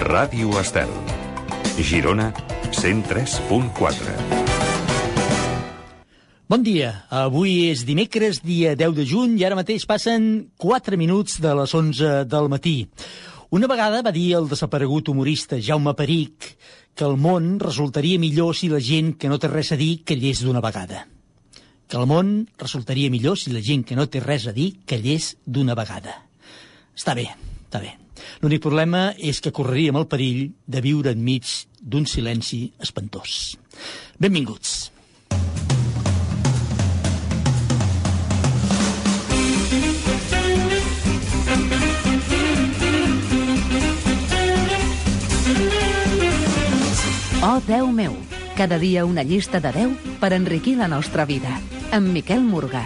Ràdio Estel. Girona 103.4. Bon dia. Avui és dimecres, dia 10 de juny, i ara mateix passen 4 minuts de les 11 del matí. Una vegada va dir el desaparegut humorista Jaume Peric que el món resultaria millor si la gent que no té res a dir callés d'una vegada. Que el món resultaria millor si la gent que no té res a dir callés d'una vegada. Està bé, està bé. L'únic problema és que correríem el perill de viure enmig d'un silenci espantós. Benvinguts. Oh, Déu meu, cada dia una llista de 10 per enriquir la nostra vida. Amb Miquel Morgà.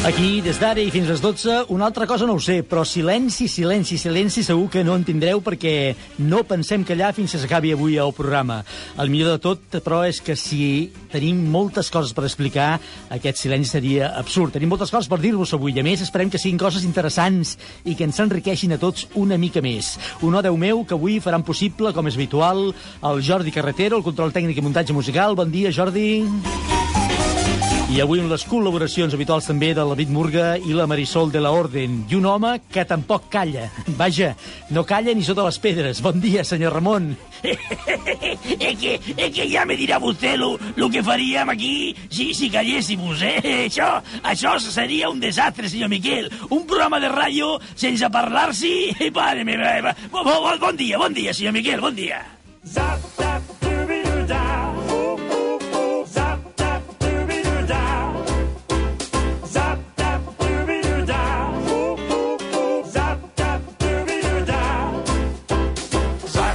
Aquí, des d'ara i fins les 12, una altra cosa no ho sé, però silenci, silenci, silenci segur que no en tindreu perquè no pensem callar fins que s'acabi avui el programa. El millor de tot, però, és que si tenim moltes coses per explicar, aquest silenci seria absurd. Tenim moltes coses per dir-vos avui, i a més esperem que siguin coses interessants i que ens enriqueixin a tots una mica més. Un Déu meu que avui faran possible, com és habitual, el Jordi Carretero, el control tècnic i muntatge musical. Bon dia, Jordi. I avui amb les col·laboracions habituals també de la David Murga i la Marisol de la Orden. I un home que tampoc calla. Vaja, no calla ni sota les pedres. Bon dia, senyor Ramon. es, que, es que ja me dirà vostè lo, lo que faríem aquí si, si calléssimos, eh? Això, això seria un desastre, senyor Miquel. Un programa de ràdio sense parlar-s'hi... Meva, bon, bon, bon dia, bon dia, senyor Miquel, bon dia. Zap,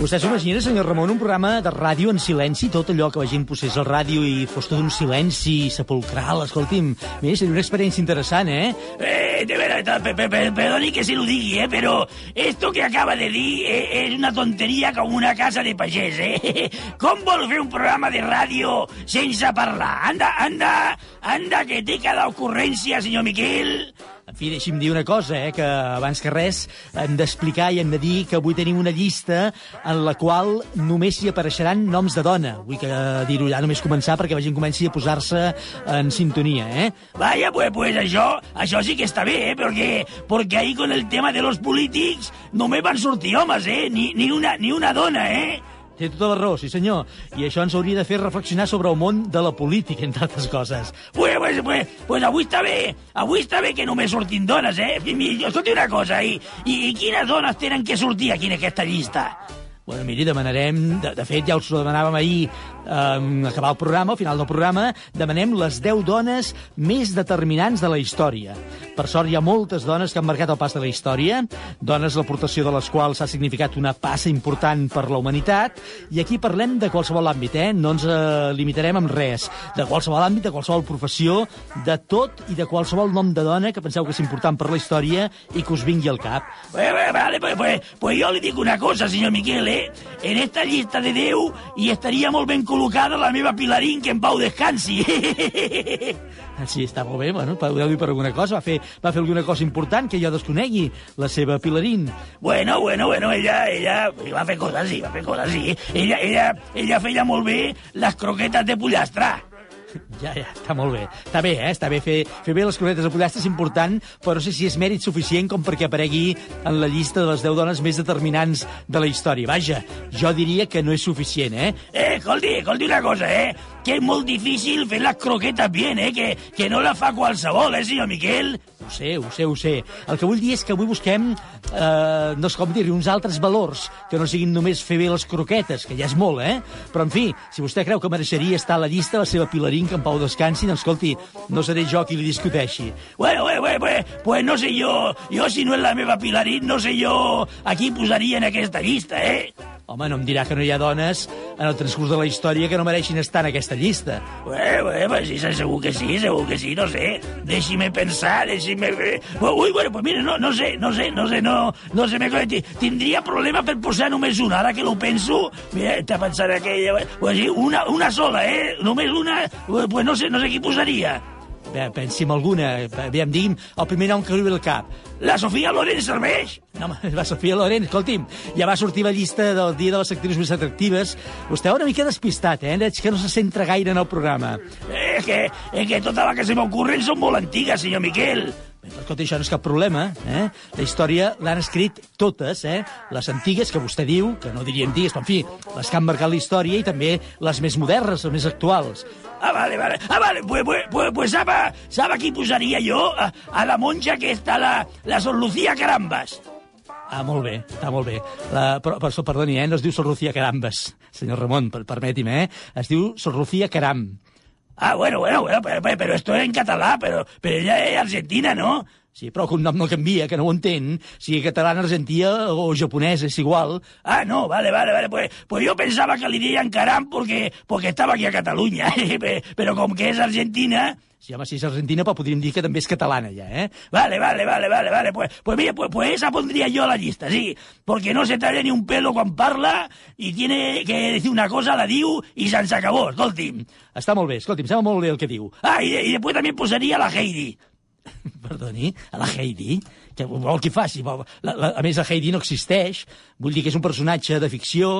Vostè s'imagina, senyor Ramon, un programa de ràdio en silenci, tot allò que la gent posés al ràdio i fos tot un silenci sepulcral, escolti'm, mira, seria una experiència interessant, eh? Eh, de verdad, perdoni que se lo digui, eh, però esto que acaba de dir eh, és una tonteria com una casa de pagès, eh? Com vol fer un programa de ràdio sense parlar? Anda, anda, anda, que té cada ocurrència, senyor Miquel. En fi, deixi'm dir una cosa, eh, que abans que res hem d'explicar i hem de dir que avui tenim una llista en la qual només hi apareixeran noms de dona. Vull que dir-ho ja només començar perquè la gent comenci a posar-se en sintonia, eh? Vaya, pues, pues això, això sí que està bé, eh? Perquè, perquè ahí con el tema de los polítics només van sortir homes, eh? Ni, ni, una, ni una dona, eh? Té tota la raó, sí senyor. I això ens hauria de fer reflexionar sobre el món de la política, entre altres coses. Pues, pues, pues, pues avui està bé. Avui està bé que només sortin dones, eh? Escolti una cosa, i, i, i quines dones tenen que sortir aquí en aquesta llista? Bueno, miri, demanarem, de, de fet ja us ho demanàvem ahir, eh, acabar el programa, al final del programa, demanem les 10 dones més determinants de la història. Per sort hi ha moltes dones que han marcat el pas de la història, dones l'aportació de les quals ha significat una passa important per la humanitat, i aquí parlem de qualsevol àmbit, eh? no ens eh, limitarem amb res, de qualsevol àmbit, de qualsevol professió, de tot i de qualsevol nom de dona que penseu que és important per la història i que us vingui al cap. Pues, vale, pues, pues, pues jo li dic una cosa, senyor Miquel, eh? En esta llista de 10 hi estaria molt ben col·locada la meva Pilarín, que en pau descansi. Sí, està molt bé, bueno, podeu dir per alguna cosa. Va fer, va fer alguna cosa important que jo desconegui, la seva Pilarín. Bueno, bueno, bueno, ella, ella va fer coses, sí, va fer coses, sí. Ella, ella, ella feia molt bé les croquetes de pollastre. Ja, ja, està molt bé. Està bé, eh? Està bé fer, fer bé les croquetes de pollastre és important, però no sé si és mèrit suficient com perquè aparegui en la llista de les 10 dones més determinants de la història. Vaja, jo diria que no és suficient, eh? Eh, escolti, escolti una cosa, eh? Que és molt difícil fer les croquetes bien, eh? Que, que no la fa qualsevol, eh, senyor Miquel? Ho sé, ho sé, ho sé. El que vull dir és que avui busquem, eh, no sé com dir uns altres valors, que no siguin només fer bé les croquetes, que ja és molt, eh? Però, en fi, si vostè creu que mereixeria estar a la llista la seva Pilarín, que en Pau descansi, doncs, escolti, no seré jo qui li discuteixi. Bueno, bueno, bueno, pues, pues no sé jo, jo si no és la meva Pilarín, no sé jo a qui posaria en aquesta llista, eh? Home, no em dirà que no hi ha dones en el transcurs de la història que no mereixin estar en aquesta llista. Bé, bé, pues sí, segur que sí, segur que sí, no sé. Deixi'm pensar, deixi'm... Ui, bueno, pues mira, no, no sé, no sé, no sé, no, no sé, me tindria problema per posar només una, ara que ho penso, mira, està pensant aquella... Una, una sola, eh? Només una, pues no sé, no sé qui posaria. Bé, pensi en alguna. Aviam, digui'm el primer nom que ve al cap. La Sofia Loren serveix? No, va Sofia Loren, escolti'm, ja va sortir la llista del dia de les actrius més atractives. Vostè una mica despistat, eh? Veig que no se centra gaire en el programa. Eh, que, eh, que totes les que se m'ocorren són molt antigues, senyor Miquel. Escolta, això no és cap problema, eh? La història l'han escrit totes, eh? Les antigues, que vostè diu, que no diria antigues, però, en fi, les que han marcat la història, i també les més modernes, les més actuals. Ah, vale, vale. Ah, vale, pues, pues, pues, pues sap, a- sap a qui posaria jo? A, a la monja que està, la, la Sor Lucía Carambas. Ah, molt bé, està molt bé. La, però, però, perdoni, eh? No es diu Sor Lucía Carambes, senyor Ramon, per, permeti'm, eh? Es diu Sor Lucía Caram. Ah, bueno, bueno, bueno, pero, pero- esto es en catalán, pero, pero ella es argentina, ¿no? Sí, però que un nom no canvia, que no ho entén. Sigui catalana, argentina o japonesa, és igual. Ah, no, vale, vale, vale. Pues, pues yo pensaba que le dirían Caram porque, porque estaba aquí a Cataluña. Pe- pero como que es argentina... Sí, home, si és argentina, però podríem dir que també és catalana, ja, eh? Vale, vale, vale, vale, vale. Pues, pues mira, pues, pues esa pondría yo a la lista, sí. Porque no se talla ni un pelo cuando parla y tiene que decir una cosa, la diu y se acabó, escolti'm. Està molt bé, escolti'm, sembla molt bé el que diu. Ah, y, de- y después también posaría la Heidi. Perdoni, a la Heidi? Que vol que faci? Vol- La, la, a més, la Heidi no existeix. Vull dir que és un personatge de ficció.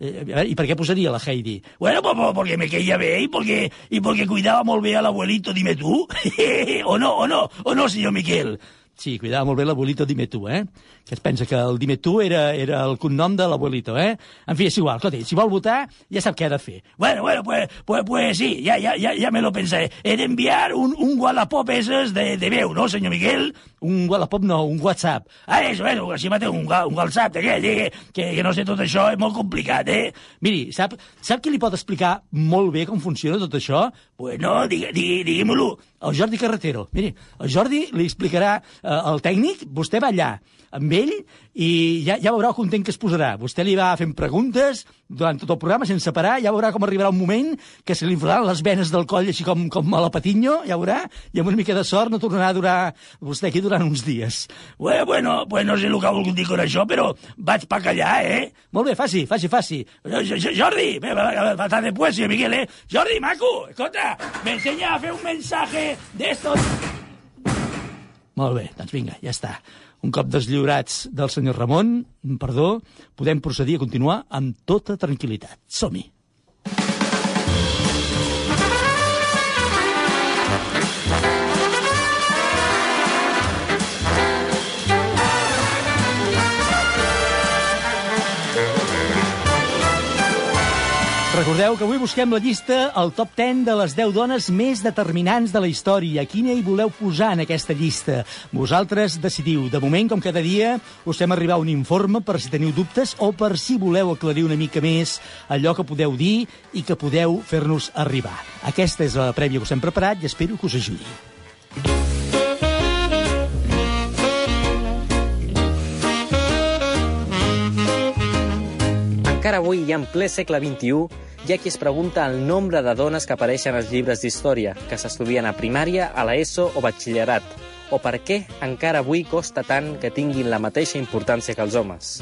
Eh, a veure, I per què posaria la Heidi? Bueno, pues, pues, porque me caía bien y porque, y porque cuidaba muy bien al abuelito, dime tú. o no, o no, o no, señor Miquel. Sí, cuidava molt bé l'abuelito Dime tu, eh? Que es pensa que el Dime tu era, era el cognom de l'abuelito, eh? En fi, és igual, escolta, si vol votar, ja sap què ha de fer. Bueno, bueno, pues, pues, pues sí, ya, ya, ya, ya me lo pensé. He de enviar un, un Wallapop esos de, de veu, ¿no, señor Miguel? Un Wallapop no, un WhatsApp. Ah, eso, eso, així mateix, un, un WhatsApp d'aquell, eh, que, que no sé tot això, és molt complicat, eh? Miri, sap, sap qui li pot explicar molt bé com funciona tot això? Pues no, digui, digui, digui-m'ho. El Jordi Carretero. Miri, el Jordi li explicarà eh, al tècnic, vostè va allà amb ell i ja, ja veurà el content que es posarà. Vostè li va fent preguntes durant tot el programa sense parar, ja veurà com arribarà un moment que se li inflaran les venes del coll així com, com a la Patiño, ja veurà, i amb una mica de sort no tornarà a durar vostè aquí durant uns dies. Bueno, bueno, pues no sé el que ha volgut dir con això, però vaig pa callar, eh? Molt bé, faci, faci, faci. Jo- jo- jo- Jordi, va, después, señor Miguel, eh? Jordi, maco, escolta, me enseña a fer un mensaje de estos... Molt bé, doncs vinga, ja està. Un cop deslliurats del senyor Ramon, perdó, podem procedir a continuar amb tota tranquil·litat. Som-hi. Recordeu que avui busquem la llista, el top 10 de les 10 dones més determinants de la història. Quina hi voleu posar en aquesta llista? Vosaltres decidiu. De moment, com cada dia, us fem arribar un informe per si teniu dubtes o per si voleu aclarir una mica més allò que podeu dir i que podeu fer-nos arribar. Aquesta és la prèvia que us hem preparat i espero que us ajudi. Encara avui, i en ple segle XXI, hi ha qui es pregunta el nombre de dones que apareixen als llibres d'història, que s'estudien a primària, a l'ESO o batxillerat, o per què encara avui costa tant que tinguin la mateixa importància que els homes.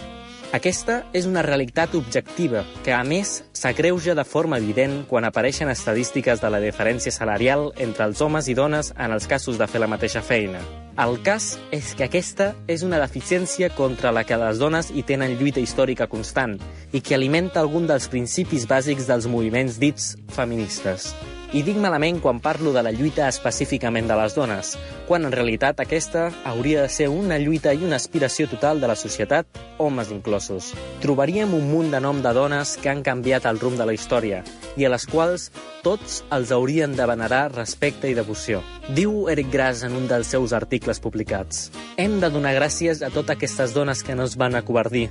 Aquesta és una realitat objectiva que, a més, s'agreuja de forma evident quan apareixen estadístiques de la diferència salarial entre els homes i dones en els casos de fer la mateixa feina. El cas és que aquesta és una deficiència contra la que les dones hi tenen lluita històrica constant i que alimenta algun dels principis bàsics dels moviments dits feministes. I dic malament quan parlo de la lluita específicament de les dones, quan en realitat aquesta hauria de ser una lluita i una aspiració total de la societat, homes inclosos. Trobaríem un munt de nom de dones que han canviat el rumb de la història i a les quals tots els haurien de venerar respecte i devoció. Diu Eric Gras en un dels seus articles publicats. Hem de donar gràcies a totes aquestes dones que no es van acobardir,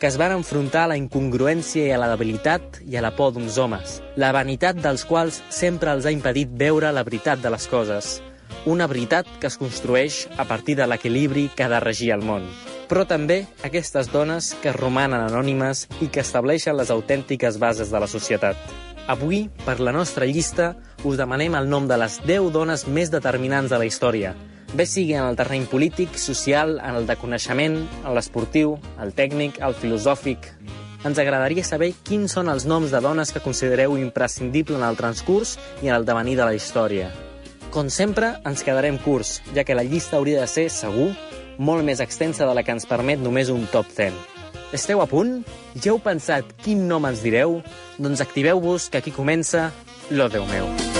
que es van enfrontar a la incongruència i a la debilitat i a la por d'uns homes, la vanitat dels quals sempre els ha impedit veure la veritat de les coses, una veritat que es construeix a partir de l'equilibri que ha de regir el món. Però també aquestes dones que romanen anònimes i que estableixen les autèntiques bases de la societat. Avui, per la nostra llista, us demanem el nom de les 10 dones més determinants de la història, bé sigui en el terreny polític, social, en el de coneixement, en l'esportiu, el tècnic, el filosòfic... Ens agradaria saber quins són els noms de dones que considereu imprescindible en el transcurs i en el devenir de la història. Com sempre, ens quedarem curts, ja que la llista hauria de ser, segur, molt més extensa de la que ens permet només un top 10. Esteu a punt? Ja heu pensat quin nom ens direu? Doncs activeu-vos, que aquí comença Lo Déu meu.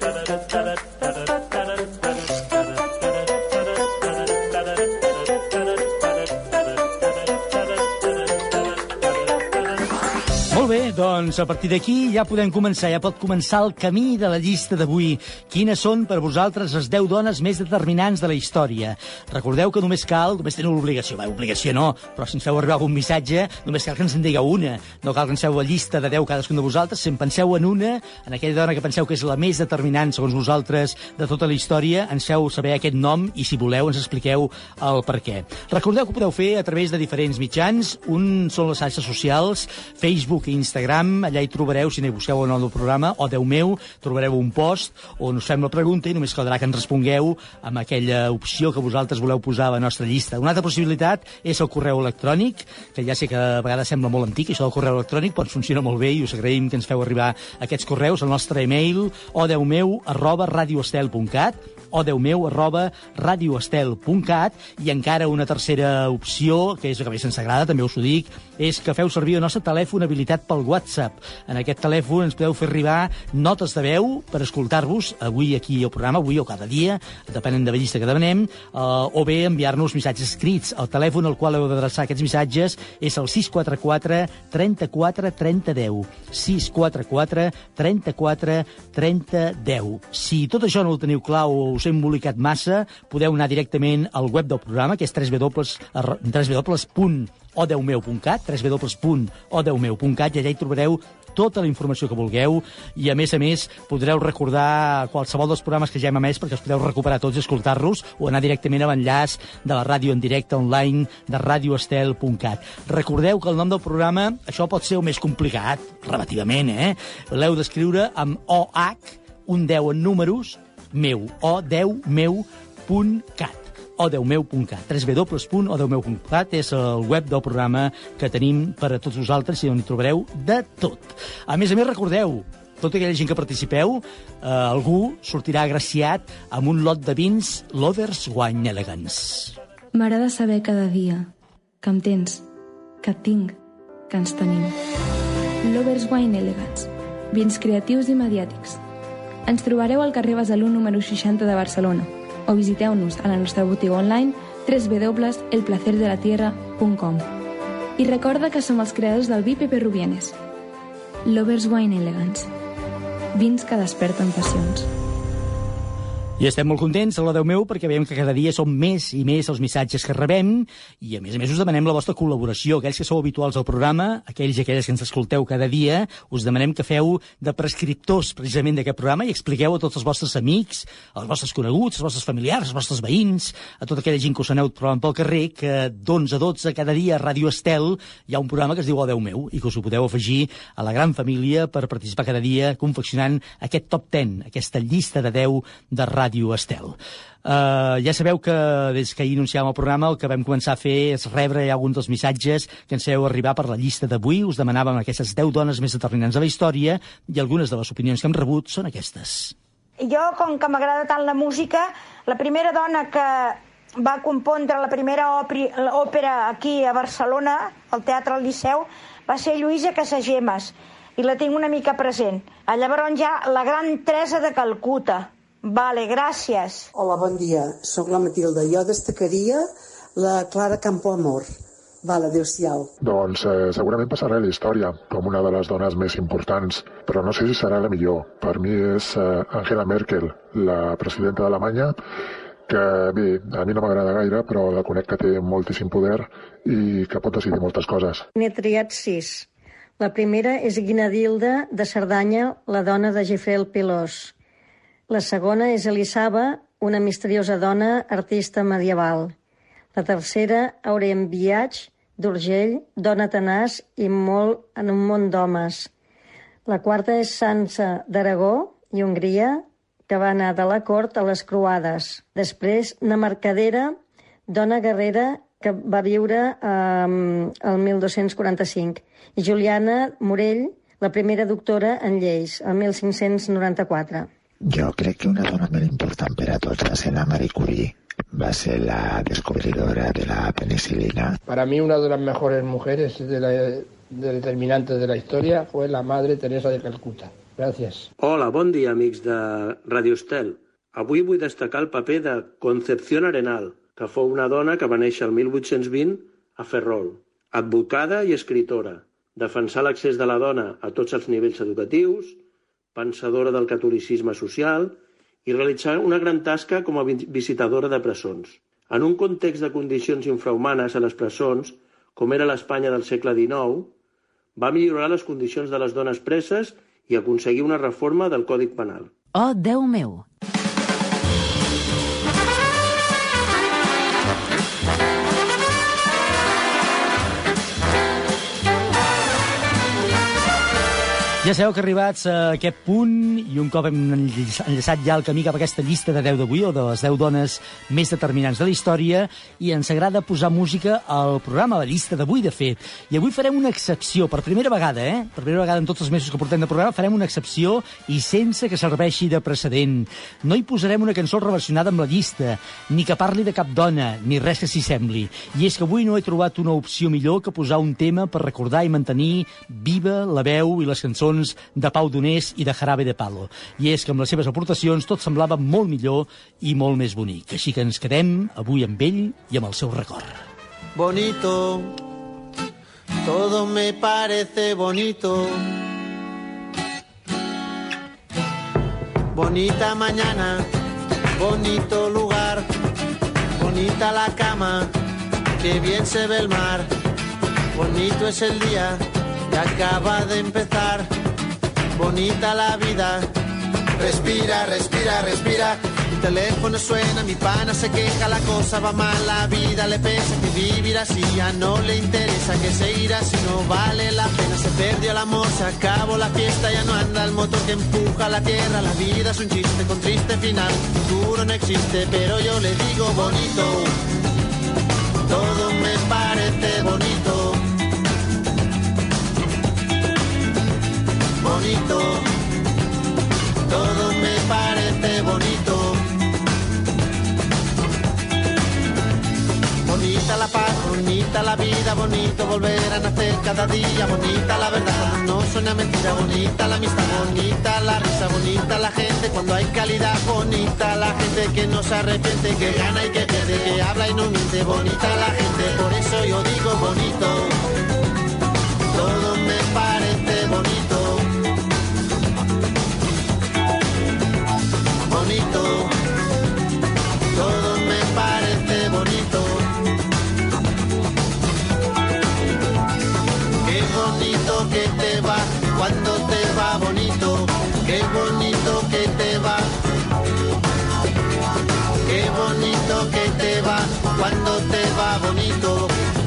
Bé, doncs a partir d'aquí ja podem començar, ja pot començar el camí de la llista d'avui. Quines són per vosaltres les 10 dones més determinants de la història? Recordeu que només cal, només teniu l'obligació, va, obligació no, però si ens feu arribar algun missatge, només cal que ens en digueu una. No cal que ens feu la llista de 10 cadascun de vosaltres, si en penseu en una, en aquella dona que penseu que és la més determinant segons vosaltres de tota la història, ens feu saber aquest nom i si voleu ens expliqueu el per què. Recordeu que ho podeu fer a través de diferents mitjans, un són les xarxes socials, Facebook i Instagram, allà hi trobareu, si n'hi busqueu el nom del programa, o Déu meu, trobareu un post on us fem la pregunta i només caldrà que ens respongueu amb aquella opció que vosaltres voleu posar a la nostra llista. Una altra possibilitat és el correu electrònic, que ja sé que a vegades sembla molt antic, això del correu electrònic, però ens funciona molt bé i us agraïm que ens feu arribar aquests correus al nostre e-mail o meu arroba radioestel.cat o meu arroba radioestel.cat i encara una tercera opció, que és la que més ens agrada, també us ho dic, és que feu servir el nostre telèfon habilitat pel WhatsApp. En aquest telèfon ens podeu fer arribar notes de veu per escoltar-vos avui aquí al programa, avui o cada dia, depenent de la llista que demanem, eh, o bé enviar-nos missatges escrits. El telèfon al qual heu d'adreçar aquests missatges és el 644 34 30 10. 644 34 30 10. Si tot això no ho teniu clar o us hem embolicat massa, podeu anar directament al web del programa, que és www.odeumeu.cat, www.odeumeu.cat, i allà hi trobareu tota la informació que vulgueu i, a més a més, podreu recordar qualsevol dels programes que ja hem emès perquè els podeu recuperar tots i escoltar-los o anar directament a l'enllaç de la ràdio en directe online de radioestel.cat. Recordeu que el nom del programa, això pot ser el més complicat, relativament, eh? L'heu d'escriure amb OH, un 10 en números, meu, o 10 meu.cat odeumeu.cat. www.odeumeu.cat és el web del programa que tenim per a tots vosaltres i on hi trobareu de tot. A més a més, recordeu, tota aquella gent que participeu, eh, algú sortirà agraciat amb un lot de vins Lovers Wine Elegance. M'agrada saber cada dia que em tens, que tinc, que ens tenim. Lovers Wine Elegance. Vins creatius i mediàtics. Ens trobareu al carrer Besalú número 60 de Barcelona o visiteu-nos a la nostra botiga online www.elplacerdelatierra.com I recorda que som els creadors del vi Pepe Rubienes. Lovers Wine Elegance. Vins que desperten passions. I estem molt contents, a la Déu meu, perquè veiem que cada dia són més i més els missatges que rebem i, a més a més, us demanem la vostra col·laboració. Aquells que sou habituals al programa, aquells i aquelles que ens escolteu cada dia, us demanem que feu de prescriptors, precisament, d'aquest programa i expliqueu a tots els vostres amics, als vostres coneguts, als vostres familiars, als vostres veïns, a tota aquella gent que us aneu trobant pel carrer, que d'11 a 12 cada dia a Ràdio Estel hi ha un programa que es diu O Déu meu i que us ho podeu afegir a la gran família per participar cada dia confeccionant aquest top 10, aquesta llista de 10 de Ràdio Ràdio Estel. Uh, ja sabeu que des que ahir anunciàvem el programa el que vam començar a fer és rebre ja alguns dels missatges que ens feu arribar per la llista d'avui. Us demanàvem aquestes 10 dones més determinants de la història i algunes de les opinions que hem rebut són aquestes. Jo, com que m'agrada tant la música, la primera dona que va compondre la primera òpera, aquí a Barcelona, al Teatre al Liceu, va ser Lluïsa Casagemes, i la tinc una mica present. A llavors ja la gran Teresa de Calcuta, Vale, gràcies. Hola, bon dia. Soc la Matilda. Jo destacaria la Clara Campoamor. Vale, adéu-siau. Doncs eh, segurament passarà a la història com una de les dones més importants, però no sé si serà la millor. Per mi és eh, Angela Merkel, la presidenta d'Alemanya, que bé, a mi no m'agrada gaire, però la conec que té moltíssim poder i que pot decidir moltes coses. N'he triat sis. La primera és Guinadilda de Cerdanya, la dona de Gifrel Pilós. La segona és Elisaba, una misteriosa dona artista medieval. La tercera, Aurem Viatge, d'Urgell, dona tenaç i molt en un món d'homes. La quarta és Sansa d'Aragó i Hongria, que va anar de la cort a les croades. Després, na Mercadera, dona guerrera que va viure eh, el 1245. I Juliana Morell, la primera doctora en lleis, el 1594. Jo crec que una dona molt important per a tots va ser la Marie Curie. Va ser la descobridora de la penicilina. Para mí una de las mejores mujeres de la, de determinantes de la historia fue la Madre Teresa de Calcuta. Gràcies. Hola, bon dia, amics de Radio Estel. Avui vull destacar el paper de Concepción Arenal, que fou una dona que va néixer el 1820 a Ferrol, advocada i escritora, defensar l'accés de la dona a tots els nivells educatius, pensadora del catolicisme social i realitzar una gran tasca com a visitadora de presons. En un context de condicions infrahumanes a les presons, com era l'Espanya del segle XIX, va millorar les condicions de les dones preses i aconseguir una reforma del Còdic Penal. Oh, Déu meu! Ja sabeu que arribats a aquest punt i un cop hem enllaçat ja el camí cap a aquesta llista de 10 d'avui o de les 10 dones més determinants de la història i ens agrada posar música al programa, a la llista d'avui, de fet. I avui farem una excepció, per primera vegada, eh? Per primera vegada en tots els mesos que portem de programa farem una excepció i sense que serveixi de precedent. No hi posarem una cançó relacionada amb la llista, ni que parli de cap dona, ni res que s'hi sembli. I és que avui no he trobat una opció millor que posar un tema per recordar i mantenir viva la veu i les cançons cançons de Pau Donés i de Jarabe de Palo. I és que amb les seves aportacions tot semblava molt millor i molt més bonic. Així que ens quedem avui amb ell i amb el seu record. Bonito, todo me parece bonito. Bonita mañana, bonito lugar, bonita la cama, que bien se ve el mar, bonito es el día que acaba de empezar bonita la vida. Respira, respira, respira. Mi teléfono suena, mi pana se queja, la cosa va mal, la vida le pesa que vivir así ya no le interesa, que seguir así no vale la pena. Se perdió el amor, se acabó la fiesta, ya no anda el motor que empuja la tierra. La vida es un chiste con triste final, futuro no existe, pero yo le digo bonito. Todo me parece bonito, vida, bonito volver a nacer cada día, bonita la verdad no suena mentira, bonita la amistad, bonita la risa, bonita la gente cuando hay calidad, bonita la gente que no se arrepiente, que gana y que pierde, que habla y no miente, bonita la gente, por eso yo digo bonito,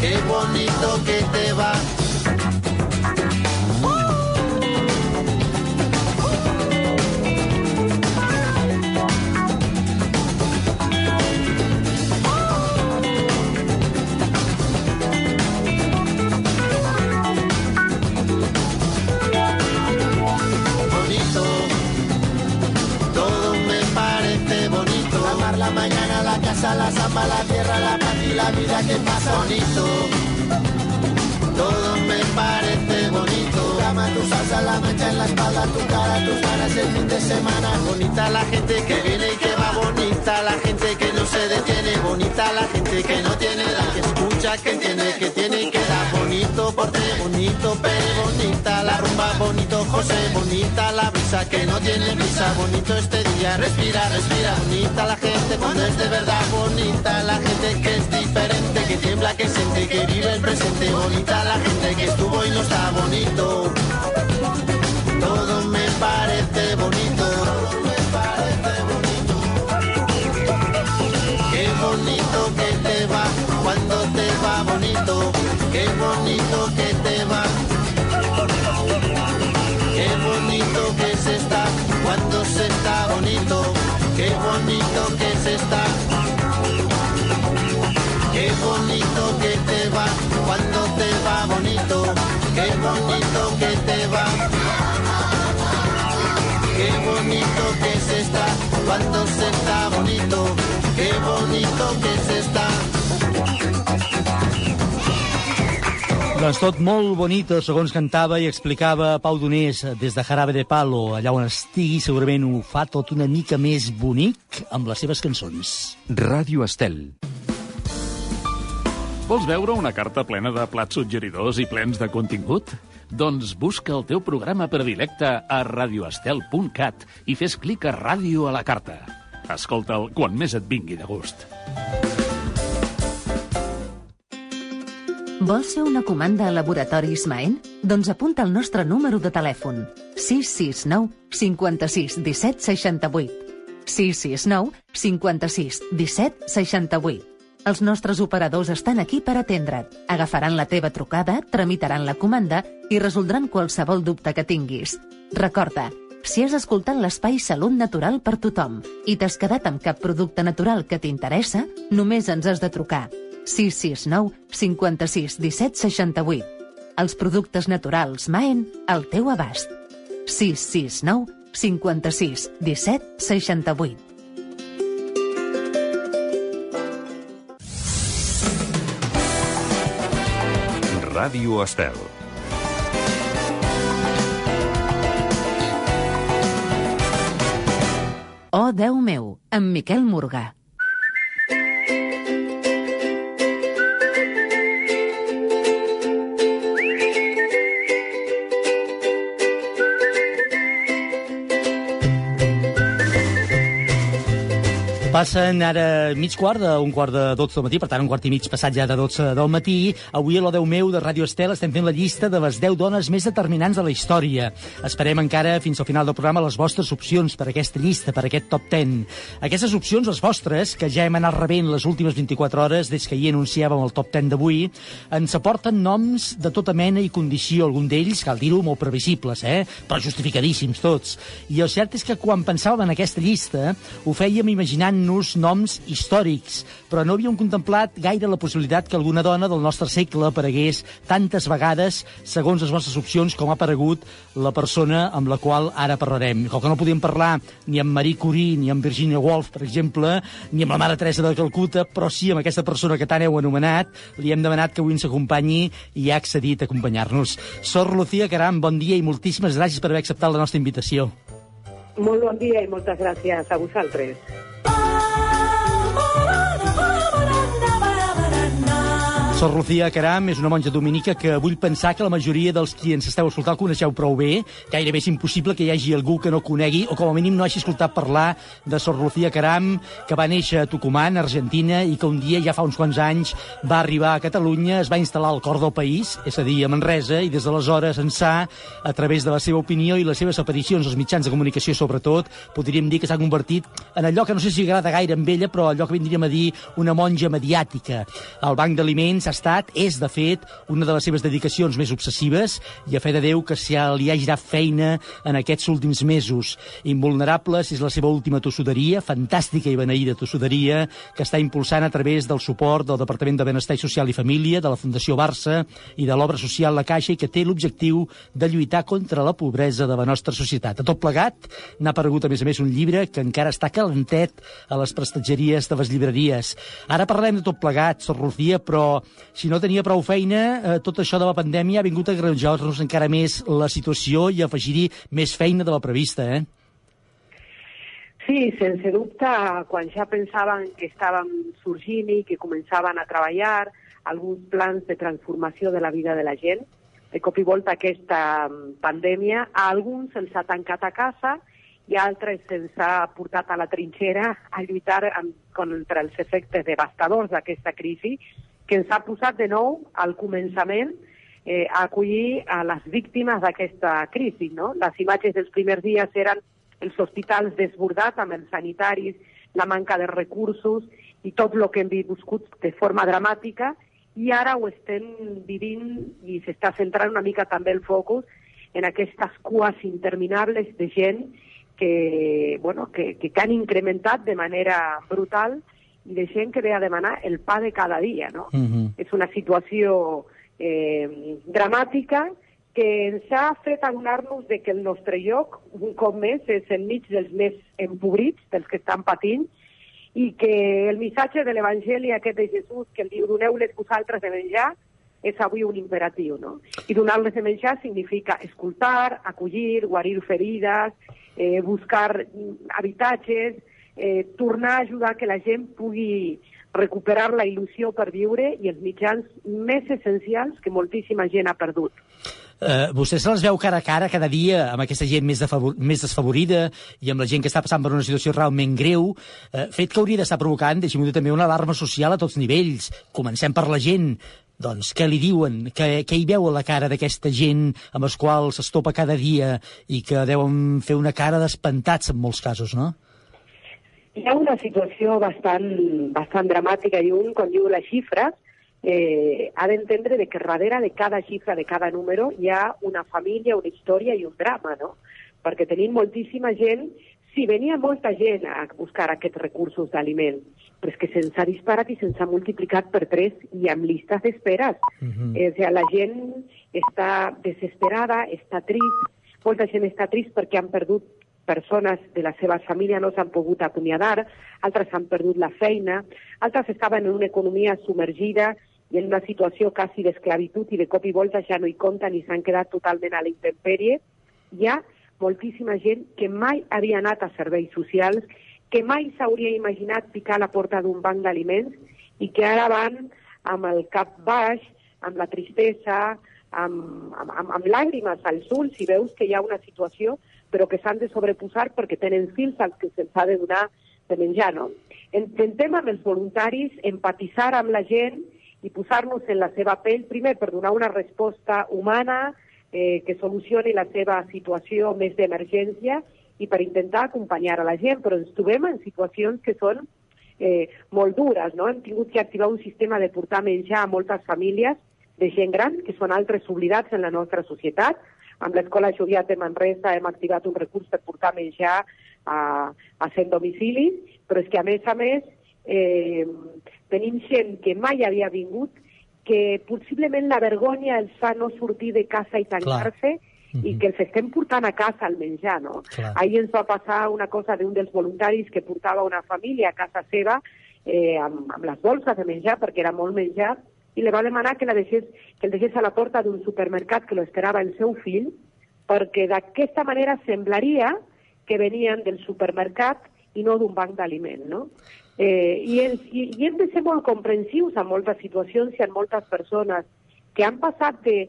qué bonito que te va. la samba, la tierra, la paz y la vida que pasa bonito. Todo me parece bonito. Tu cama, tu salsa, la mancha en la espalda, tu cara, tus ganas el fin de semana. Bonita la gente que viene y que va bonita, la gente que no se detiene, bonita la gente que no tiene la que escucha, que entiende, que tiene y que da bonito porte, bonito pero bonita la rumba, bonito José, bonita la que no tiene brisa, bonito este día, respira, respira, bonita la gente cuando es de verdad. Bonita, la gente que es diferente, que tiembla, que siente, que vive el presente, bonita la gente que estuvo y no está bonito, está. Qué bonito que te va, cuando te va bonito, qué bonito que te va. Qué bonito que se está, cuando se está bonito, qué bonito que se está. Doncs tot molt bonito, segons cantava i explicava Pau Donés des de Jarabe de Palo. Allà on estigui segurament ho fa tot una mica més bonic amb les seves cançons. Ràdio Estel. Vols veure una carta plena de plats suggeridors i plens de contingut? Doncs busca el teu programa predilecte a radioestel.cat i fes clic a Ràdio a la carta. Escolta'l quan més et vingui de gust. Vols fer una comanda a Laboratoris Maen? Doncs apunta el nostre número de telèfon. 669 56 17 68. 669 56 17 68. Els nostres operadors estan aquí per atendre't. Agafaran la teva trucada, tramitaran la comanda i resoldran qualsevol dubte que tinguis. Recorda, si has escoltat l'espai Salut Natural per tothom i t'has quedat amb cap producte natural que t'interessa, només ens has de trucar 669 56 17 68. Els productes naturals Maen al teu abast. 669 56 17 68. Ràdio Estel. Oh, Déu meu, amb Miquel Morgà. Passen ara mig quart d'un quart de 12 del matí, per tant un quart i mig passat ja de 12 del matí. Avui a l'Odeu meu de Ràdio Estel estem fent la llista de les 10 dones més determinants de la història. Esperem encara fins al final del programa les vostres opcions per aquesta llista, per aquest top 10. Aquestes opcions, les vostres, que ja hem anat rebent les últimes 24 hores des que hi anunciàvem el top 10 d'avui, ens aporten noms de tota mena i condició, algun d'ells, cal dir-ho, molt previsibles, eh? però justificadíssims tots. I el cert és que quan pensàvem en aquesta llista ho fèiem imaginant nos noms històrics, però no havíem contemplat gaire la possibilitat que alguna dona del nostre segle aparegués tantes vegades segons les nostres opcions com ha aparegut la persona amb la qual ara parlarem. Com que no podíem parlar ni amb Marie Curie ni amb Virginia Woolf, per exemple, ni amb la Mare Teresa de Calcuta, però sí amb aquesta persona que tant heu anomenat, li hem demanat que avui ens acompanyi i ha accedit a acompanyar-nos. Sor Lucía Caram, bon dia i moltíssimes gràcies per haver acceptat la nostra invitació. Molt bon dia i moltes gràcies a vosaltres. Sor Lucía Caram és una monja dominica que vull pensar que la majoria dels qui ens esteu escoltant coneixeu prou bé. Gairebé és impossible que hi hagi algú que no conegui o com a mínim no hagi escoltat parlar de Sor Lucía Caram, que va néixer a Tucumán, Argentina, i que un dia, ja fa uns quants anys, va arribar a Catalunya, es va instal·lar al cor del país, és a dir, a Manresa, i des d'aleshores ençà, a través de la seva opinió i les seves aparicions als mitjans de comunicació, sobretot, podríem dir que s'ha convertit en allò que no sé si agrada gaire amb ella, però allò que vindríem a dir una monja mediàtica. El Banc d'Aliments ha estat, és de fet, una de les seves dedicacions més obsessives i a fe de Déu que se li ha girat feina en aquests últims mesos. Invulnerables és la seva última tossuderia, fantàstica i beneïda tossuderia, que està impulsant a través del suport del Departament de Benestar Social i Família, de la Fundació Barça i de l'obra social La Caixa i que té l'objectiu de lluitar contra la pobresa de la nostra societat. A tot plegat, n'ha aparegut a més a més un llibre que encara està calentet a les prestatgeries de les llibreries. Ara parlem de tot plegat, Sor Lucía, però si no tenia prou feina, eh, tot això de la pandèmia ha vingut a granjar-nos encara més la situació i afegir-hi més feina de la prevista, eh? Sí, sense dubte, quan ja pensaven que estàvem sorgint i que començaven a treballar alguns plans de transformació de la vida de la gent, de cop i volta aquesta mm, pandèmia a alguns se'ls ha tancat a casa i altres se'ls ha portat a la trinxera a lluitar amb, contra els efectes devastadors d'aquesta crisi que ens ha posat de nou al començament eh, a acollir a les víctimes d'aquesta crisi. No? Les imatges dels primers dies eren els hospitals desbordats amb els sanitaris, la manca de recursos i tot el que hem viscut de forma dramàtica i ara ho estem vivint i s'està centrant una mica també el focus en aquestes cues interminables de gent que, bueno, que, que han incrementat de manera brutal i de gent que ve a demanar el pa de cada dia, no? Uh -huh. És una situació eh, dramàtica que ens ha fet adonar-nos de que el nostre lloc, un cop més, és enmig dels més empobrits, dels que estan patint, i que el missatge de l'Evangeli aquest de Jesús, que el diu, doneu-les vosaltres de menjar, és avui un imperatiu, no? I donar-les de menjar significa escoltar, acollir, guarir ferides, eh, buscar mm, habitatges, eh, tornar a ajudar que la gent pugui recuperar la il·lusió per viure i els mitjans més essencials que moltíssima gent ha perdut. Uh, vostè se les veu cara a cara cada dia amb aquesta gent més, més desfavorida i amb la gent que està passant per una situació realment greu, uh, fet que hauria d'estar provocant, deixi'm dir també, una alarma social a tots nivells. Comencem per la gent, doncs, què li diuen? Què, què hi veu a la cara d'aquesta gent amb els quals es topa cada dia i que deuen fer una cara d'espantats en molts casos, no? Hi ha una situació bastant, bastant dramàtica i un, quan diu les xifres, eh, ha d'entendre de que darrere de cada xifra, de cada número, hi ha una família, una història i un drama, no? Perquè tenim moltíssima gent, sí, venia molta gent a buscar aquests recursos d'aliment, però és que se'ns ha disparat i se'ns ha multiplicat per tres i amb llistes d'esperes. Uh -huh. eh, o sigui, la gent està desesperada, està trist, molta gent està trist perquè han perdut persones de la seva família no s'han pogut acomiadar, altres han perdut la feina, altres estaven en una economia submergida i en una situació quasi d'esclavitud i de cop i volta ja no hi compten i s'han quedat totalment a la intempèrie. Hi ha moltíssima gent que mai havia anat a serveis socials, que mai s'hauria imaginat picar a la porta d'un banc d'aliments i que ara van amb el cap baix, amb la tristesa, amb, amb, amb làgrimes als ulls i veus que hi ha una situació però que s'han de sobreposar perquè tenen fills als que se'ls ha de donar de menjar, no? Intentem amb els voluntaris empatitzar amb la gent i posar-nos en la seva pell, primer per donar una resposta humana eh, que solucioni la seva situació més d'emergència i per intentar acompanyar a la gent, però ens trobem en situacions que són eh, molt dures, no? Hem tingut que activar un sistema de portar menjar a moltes famílies de gent gran, que són altres oblidats en la nostra societat, amb l'Escola Joviat de Manresa hem activat un recurs per portar menjar a, a 100 domicilis, però és que a més a més eh, tenim gent que mai havia vingut, que possiblement la vergonya els fa no sortir de casa i tancar-se, Mm -hmm. i que els estem portant a casa al menjar, no? Clar. Ahir ens va passar una cosa d'un dels voluntaris que portava una família a casa seva eh, amb, amb les bolses de menjar, perquè era molt menjar, i li va demanar que, la deixés, que el deixés a la porta d'un supermercat que lo esperava el seu fill, perquè d'aquesta manera semblaria que venien del supermercat i no d'un banc d'aliment, no? Eh, i, el, i, I hem de ser molt comprensius en moltes situacions i en moltes persones que han passat de...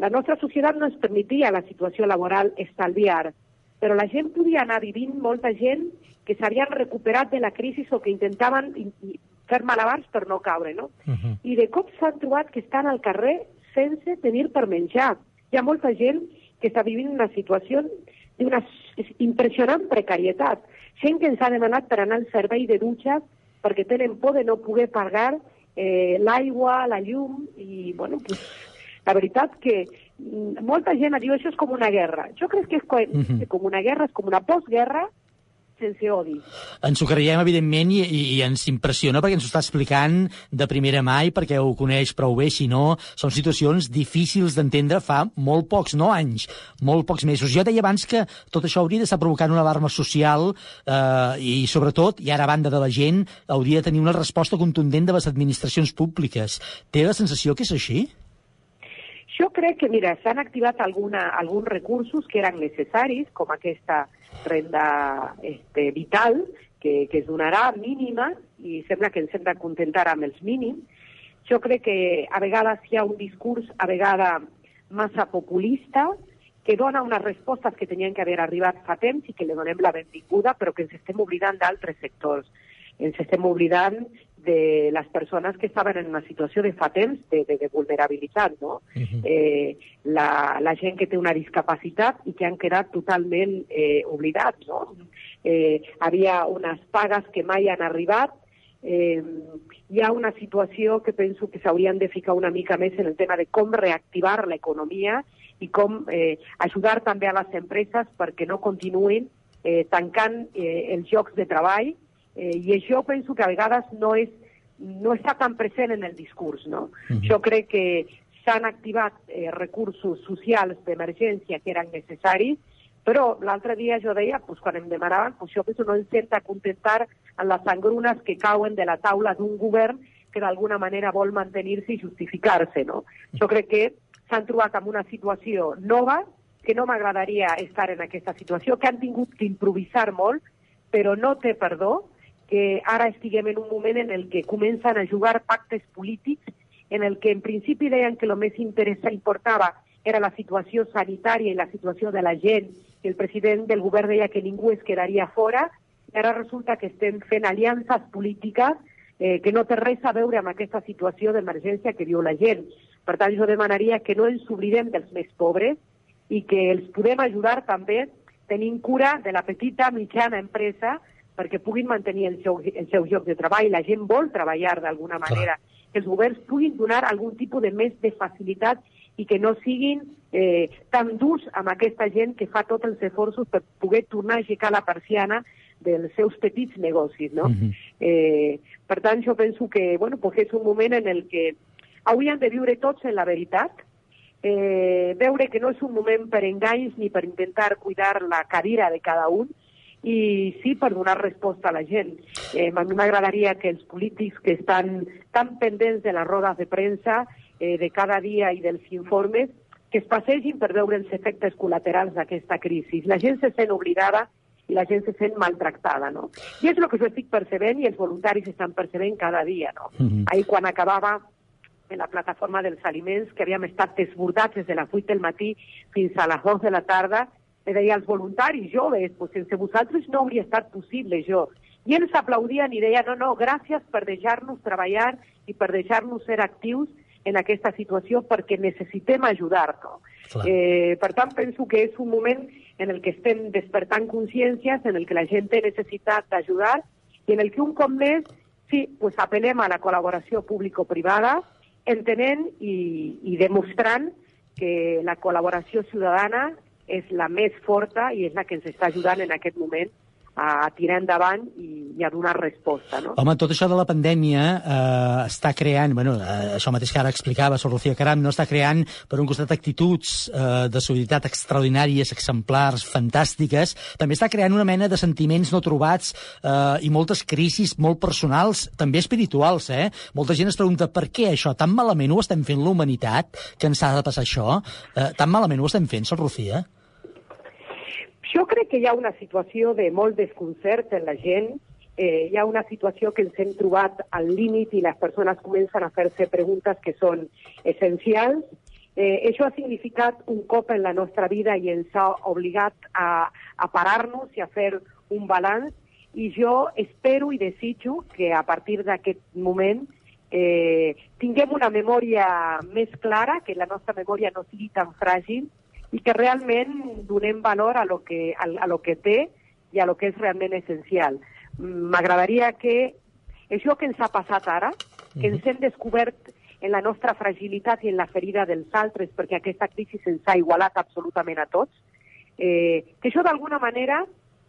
La nostra societat no ens permetia la situació laboral estalviar, però la gent podia anar vivint, molta gent que s'havien recuperat de la crisi o que intentaven fer malabars per no caure, no? Uh -huh. I de cop s'han trobat que estan al carrer sense tenir per menjar. Hi ha molta gent que està vivint una situació d'una impressionant precarietat. Gent que ens ha demanat per anar al servei de dutxes perquè tenen por de no poder pagar eh, l'aigua, la llum, i, bueno, pues, la veritat que mm, molta gent diu això és com una guerra. Jo crec que és com, uh -huh. com una guerra, és com una postguerra, sense odi. Ens ho creiem, evidentment, i, i, i ens impressiona perquè ens ho està explicant de primera mà i perquè ho coneix prou bé, si no, són situacions difícils d'entendre fa molt pocs, no anys, molt pocs mesos. Jo deia abans que tot això hauria d'estar provocant una alarma social eh, i, sobretot, i ara a banda de la gent, hauria de tenir una resposta contundent de les administracions públiques. Té la sensació que és així? Jo crec que, mira, s'han activat alguna, alguns recursos que eren necessaris, com aquesta renda este, vital, que, que es donarà mínima, i sembla que ens hem de contentar amb els mínims. Jo crec que a vegades hi ha un discurs, a vegades massa populista, que dona unes respostes que tenien que haver arribat fa temps i que li donem la benvinguda, però que ens estem oblidant d'altres sectors. Ens estem oblidant de les persones que estaven en una situació de fa temps de, de, de vulnerabilitat, no? Uh -huh. eh, la, la gent que té una discapacitat i que han quedat totalment eh, oblidats, no? Eh, havia unes pagues que mai han arribat, eh, hi ha una situació que penso que s'haurien de ficar una mica més en el tema de com reactivar l'economia i com eh, ajudar també a les empreses perquè no continuïn eh, tancant eh, els llocs de treball Eh, I això penso que a vegades no, és, no està tan present en el discurs. No? Mhm. Jo crec que s'han activat eh, recursos socials d'emergència que eren necessaris, però l'altre dia jo deia, pues, quan em demanaven, pues, jo penso no hem d'acontentar en les engrunes que cauen de la taula d'un govern que d'alguna manera vol mantenir-se i justificar-se. No? Jo crec que s'han trobat en una situació nova, que no m'agradaria estar en aquesta situació, que han tingut que improvisar molt, però no té perdó que ara estiguem en un moment en el que comencen a jugar pactes polítics en el que en principi deien que el més interessa importava era la situació sanitària i la situació de la gent, el president del govern deia que ningú es quedaria fora, i ara resulta que estem fent aliances polítiques eh, que no té res a veure amb aquesta situació d'emergència que viu la gent. Per tant, jo demanaria que no ens oblidem dels més pobres i que els podem ajudar també tenint cura de la petita, mitjana empresa perquè puguin mantenir el seu, el seu lloc de treball. La gent vol treballar d'alguna manera. Que els governs puguin donar algun tipus de més de facilitat i que no siguin eh, tan durs amb aquesta gent que fa tots els esforços per poder tornar a aixecar la persiana dels seus petits negocis, no? Mhm. eh, per tant, jo penso que bueno, pues és un moment en el que hauríem de viure tots en la veritat, eh, veure que no és un moment per enganys ni per intentar cuidar la cadira de cada un, i sí per donar resposta a la gent. Eh, a mi m'agradaria que els polítics que estan tan pendents de les rodes de premsa, eh, de cada dia i dels informes, que es passegin per veure els efectes col·laterals d'aquesta crisi. La gent se sent oblidada i la gent se sent maltractada, no? I és el que jo estic percebent i els voluntaris estan percebent cada dia, no? Mhm. Ahir quan acabava en la plataforma dels aliments, que havíem estat desbordats des de les 8 del matí fins a les 2 de la tarda, le deia als voluntaris joves, pues sense vosaltres no hauria estat possible jo. I ells aplaudien i deien, no, no, gràcies per deixar-nos treballar i per deixar-nos ser actius en aquesta situació perquè necessitem ajudar-nos. Eh, per tant, penso que és un moment en el que estem despertant consciències, en el que la gent té necessitat d'ajudar i en el que un cop més, sí, pues apel·lem a la col·laboració público-privada, entenent i, i demostrant que la col·laboració ciutadana és la més forta i és la que ens està ajudant en aquest moment a tirar endavant i, i a donar resposta. No? Home, tot això de la pandèmia eh, està creant, bueno, eh, això mateix que ara explicava Sor Lucía Caram, no està creant, per un costat, actituds eh, de solidaritat extraordinàries, exemplars, fantàstiques, també està creant una mena de sentiments no trobats eh, i moltes crisis molt personals, també espirituals, eh? Molta gent es pregunta per què això, tan malament ho estem fent la humanitat, que ens ha de passar això? Eh, tan malament ho estem fent, Sor Lucía? Jo crec que hi ha una situació de molt desconcert en la gent, eh, hi ha una situació que ens hem trobat al límit i les persones comencen a fer-se preguntes que són essencials. Eh, això ha significat un cop en la nostra vida i ens ha obligat a, a parar-nos i a fer un balanç i jo espero i desitjo que a partir d'aquest moment eh, tinguem una memòria més clara, que la nostra memòria no sigui tan fràgil i que realment donem valor a lo que, a, a lo que té i a lo que és realment essencial. M'agradaria que això que ens ha passat ara, que ens hem descobert en la nostra fragilitat i en la ferida dels altres, perquè aquesta crisi ens ha igualat absolutament a tots, eh, que això d'alguna manera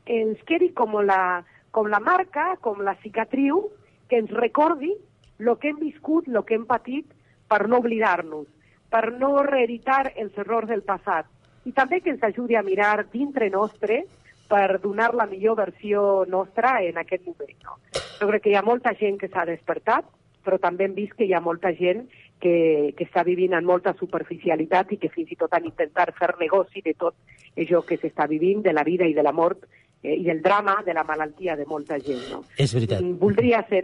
ens quedi com la, com la marca, com la cicatriu, que ens recordi el que hem viscut, el que hem patit, per no oblidar-nos, per no reeditar els errors del passat. I també que ens ajudi a mirar dintre nostre per donar la millor versió nostra en aquest moment. No? Jo crec que hi ha molta gent que s'ha despertat, però també hem vist que hi ha molta gent que, que està vivint en molta superficialitat i que fins i tot han intentat fer negoci de tot això que s'està vivint, de la vida i de la mort eh, i del drama, de la malaltia de molta gent. No? És veritat. Voldria ser,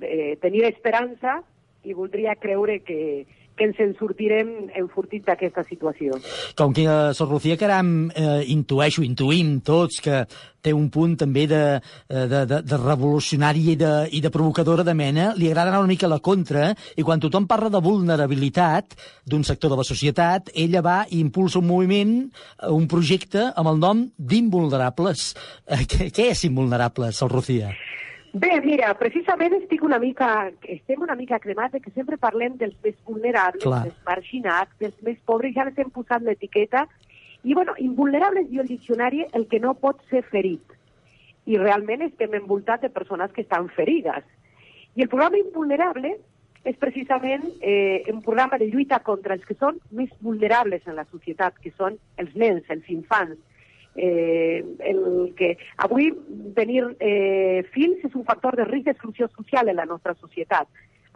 eh, tenir esperança i voldria creure que, que ens en sortirem enfortits d'aquesta situació. Com que eh, Sor Lucía Caram eh, intueixo, intuïm tots que té un punt també de, eh, de, de, de revolucionari i de, i de provocadora de mena, li agrada anar una mica a la contra, i quan tothom parla de vulnerabilitat d'un sector de la societat, ella va i impulsa un moviment, eh, un projecte amb el nom d'Invulnerables. Eh, què, què és Invulnerables, Sor Lucía? Bé, mira, precisament estic una mica, estem una mica cremats de que sempre parlem dels més vulnerables, Clar. dels marginats, dels més pobres, ja les hem posat l'etiqueta. I, bueno, invulnerables, diu el diccionari, el que no pot ser ferit. i realment estem envoltats de persones que estan ferides. I el programa Invulnerable és precisament eh, un programa de lluita contra els que són més vulnerables en la societat, que són els nens, els infants. Eh, el que avui tenir eh, fills és un factor de risc d'exclusió social en la nostra societat.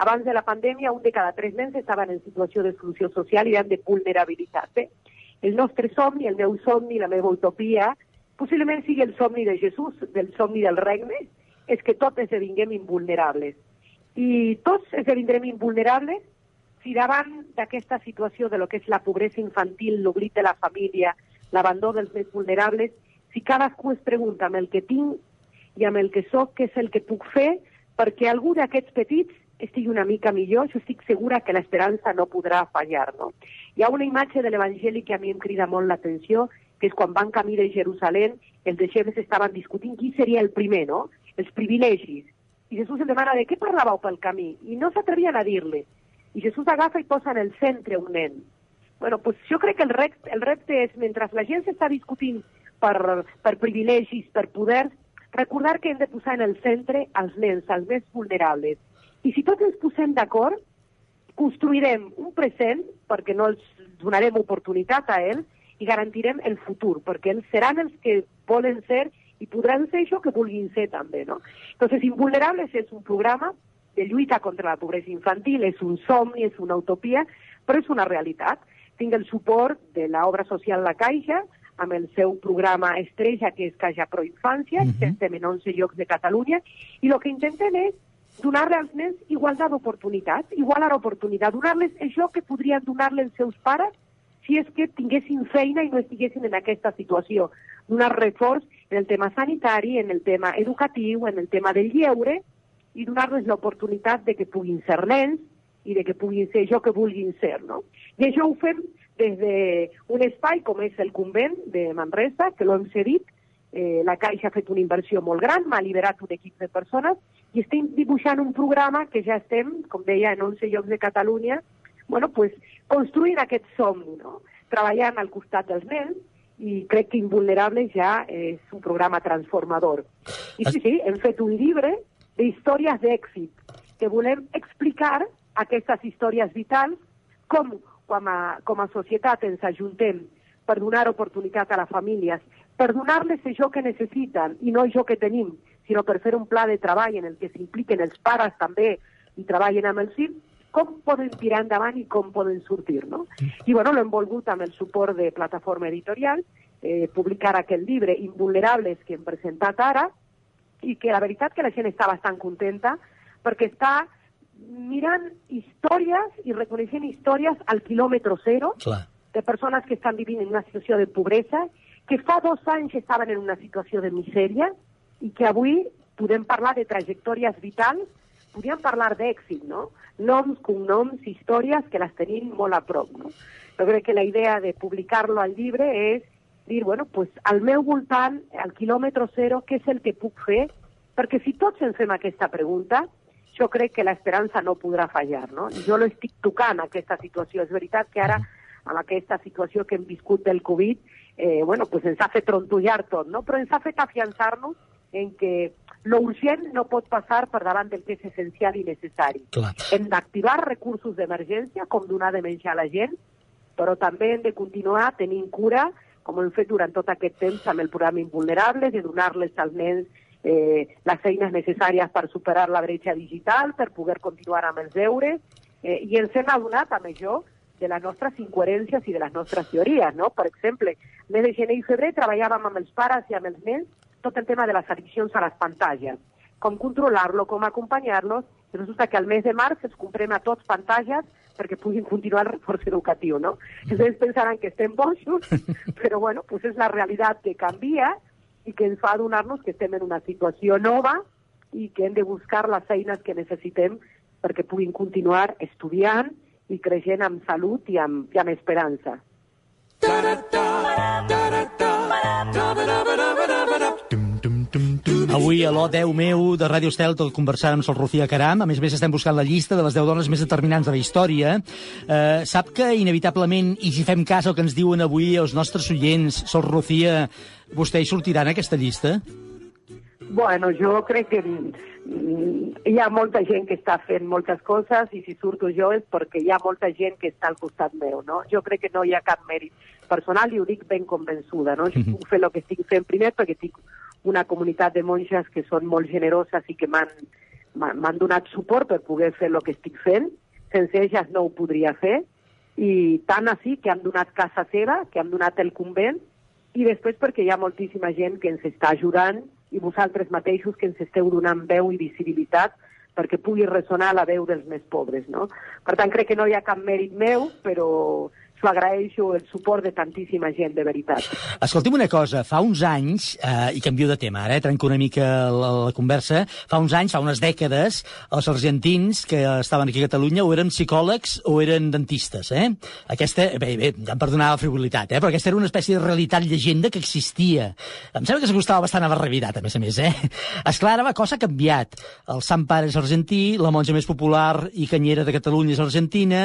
Abans de la pandèmia, un de cada tres nens estaven en situació d'exclusió social i de vulnerabilitat. Bé, el nostre somni, el meu somni, la meva utopia, possiblement sigui el somni de Jesús, del somni del regne, és que tots esdevinguem invulnerables. I tots esdevindrem invulnerables si davant d'aquesta situació de lo que és la pobresa infantil, l'oblit de la família, l'abandó dels més vulnerables, si cadascú es pregunta amb el que tinc i amb el que sóc, què és el que puc fer perquè algú d'aquests petits estigui una mica millor, jo estic segura que l'esperança no podrà fallar. No? Hi ha una imatge de l'Evangeli que a mi em crida molt l'atenció, que és quan van camí de Jerusalem, els deixebles estaven discutint qui seria el primer, no? Els privilegis. I Jesús els demana de què parlàveu pel camí? I no s'atrevien a dir-li. I Jesús agafa i posa en el centre un nen. Bueno, pues jo crec que el repte, el repte és, mentre la gent s'està discutint per, per privilegis, per poders, recordar que hem de posar en el centre els nens, els més vulnerables. I si tots ens posem d'acord, construirem un present, perquè no els donarem oportunitat a ells, i garantirem el futur, perquè ells seran els que volen ser i podran ser això que vulguin ser també, no? Entonces, Invulnerables és un programa de lluita contra la pobresa infantil, és un somni, és una utopia, però és una realitat. Tinc el suport de l'obra social La Caixa, amb el seu programa estrella, que és Caixa Pro Infància, uh -huh. estem en 11 llocs de Catalunya, i el que intentem és donar-li als nens igualtat d'oportunitats, igualar oportunitat, donar-les això que podrien donar-li els seus pares si és que tinguessin feina i no estiguessin en aquesta situació. Donar reforç en el tema sanitari, en el tema educatiu, en el tema del lleure, i donar-los l'oportunitat de que puguin ser nens i de que puguin ser jo que vulguin ser. No? I això ho fem des d'un espai com és el convent de Manresa, que l'hem cedit, eh, la Caixa ha fet una inversió molt gran, m'ha liberat un equip de persones i estem dibuixant un programa que ja estem, com deia, en 11 llocs de Catalunya, bueno, pues, construint aquest somni, no? treballant al costat dels nens, i crec que Invulnerable ja és un programa transformador. I sí, sí, hem fet un llibre d'històries d'èxit, que volem explicar aquestes històries vitals, com, com a, com a societat ens ajuntem per donar oportunitat a les famílies, per donar-les això que necessiten i no això que tenim, sinó per fer un pla de treball en el que s'impliquen els pares també i treballen amb els fills, com poden tirar endavant i com poden sortir, no? I, bueno, l'hem volgut amb el suport de plataforma editorial, eh, publicar aquest llibre, Invulnerables, que hem presentat ara, i que la veritat que la gent està bastant contenta, perquè està mirant històries i reconeixent històries al quilòmetre zero Clar. de persones que estan vivint en una situació de pobresa, que fa dos anys estaven en una situació de misèria i que avui podem parlar de trajectòries vitals, podríem parlar d'èxit, no? Noms, cognoms, històries que les tenim molt a prop, no? Jo crec que la idea de publicar-lo al llibre és dir, bueno, pues, al meu voltant, al quilòmetre zero, què és el que puc fer? Perquè si tots ens fem aquesta pregunta, jo crec que l'esperança no podrà fallar, no? Jo lo estic tocant, aquesta situació. És veritat que ara, amb aquesta situació que hem viscut del Covid, eh, bueno, pues ens ha fet trontollar tot, no? Però ens ha fet afiançar-nos en que lo urgent no pot passar per davant del que és essencial i necessari. Clar. Hem d'activar recursos d'emergència, com donar de menjar a la gent, però també hem de continuar tenint cura, com hem fet durant tot aquest temps amb el programa Invulnerables, de donar-les als nens eh, les eines necessàries per superar la bretxa digital, per poder continuar amb els deures, eh, i ens hem adonat amb això de les nostres incoherències i de les nostres teories, no? Per exemple, mes de gener i febrer treballàvem amb els pares i amb els nens tot el tema de les addiccions a les pantalles, com controlar-lo, com acompanyar-los, i resulta que al mes de març els comprem a tots pantalles perquè puguin continuar el reforç educatiu, no? Ells pensaran que estem bojos, però bueno, pues és la realitat que canvia i que ens fa adonar-nos que estem en una situació nova i que hem de buscar les eines que necessitem perquè puguin continuar estudiant i creixent amb salut i amb, i amb esperança. Avui a l'O10 meu de Ràdio Estel tot conversant amb Sol Rocía Caram. A més a més estem buscant la llista de les 10 dones més determinants de la història. Eh, sap que inevitablement, i si fem cas al que ens diuen avui els nostres oients, Sol Rocía, vostè hi sortirà en aquesta llista? Bueno, jo crec que mm, hi ha molta gent que està fent moltes coses i si surto jo és perquè hi ha molta gent que està al costat meu, no? Jo crec que no hi ha cap mèrit personal i ho dic ben convençuda, no? Jo puc fer el que estic fent primer perquè tinc una comunitat de monges que són molt generoses i que m'han donat suport per poder fer el que estic fent. Sense elles no ho podria fer. I tant així que han donat casa seva, que han donat el convent, i després perquè hi ha moltíssima gent que ens està ajudant i vosaltres mateixos que ens esteu donant veu i visibilitat perquè pugui ressonar la veu dels més pobres, no? Per tant, crec que no hi ha cap mèrit meu, però s'ho agraeixo el suport de tantíssima gent, de veritat. Escolti'm una cosa, fa uns anys, eh, i canvio de tema ara, eh, trenco una mica la, la conversa, fa uns anys, fa unes dècades, els argentins que estaven aquí a Catalunya o eren psicòlegs o eren dentistes, eh? Aquesta, bé, bé, ja em perdonava la frivolitat, eh? però aquesta era una espècie de realitat llegenda que existia. Em sembla que s'acostava bastant a la realitat, a més a més, eh? Esclar, ara la cosa ha canviat. El Sant Pare és argentí, la monja més popular i canyera de Catalunya és argentina,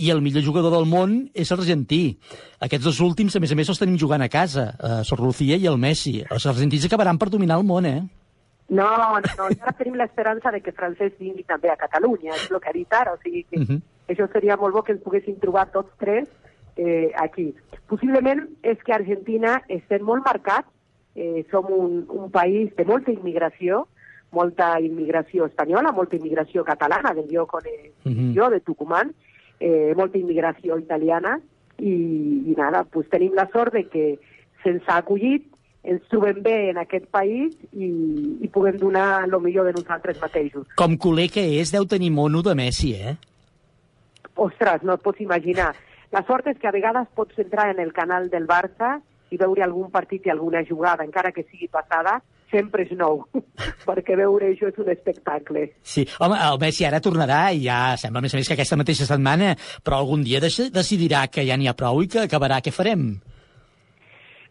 i el millor jugador del món és argentí. Aquests dos últims, a més a més, els tenim jugant a casa, eh, Sor Lucía i el Messi. Els argentins acabaran per dominar el món, eh? No, no, ara tenim l'esperança de que Francesc vingui també a Catalunya, és el que ha dit ara, o sigui que Uh -huh. això seria molt bo que ens poguéssim trobar tots tres eh, aquí. Possiblement és que Argentina estem molt marcats, eh, som un, un país de molta immigració, molta immigració espanyola, molta immigració catalana, del lloc on eh, Mhm. jo, de Tucumán, eh, molta immigració italiana, i, i nada, pues tenim la sort de que se'ns ha acollit, ens trobem bé en aquest país i, i puguem donar el millor de nosaltres mateixos. Com culer que és, deu tenir mono de Messi, eh? Ostres, no et pots imaginar. La sort és que a vegades pots entrar en el canal del Barça i veure algun partit i alguna jugada, encara que sigui passada, sempre és nou, perquè veure això és un espectacle. Sí, home, el Messi ara tornarà i ja sembla, més a més, que aquesta mateixa setmana, però algun dia dec- decidirà que ja n'hi ha prou i que acabarà. Què farem?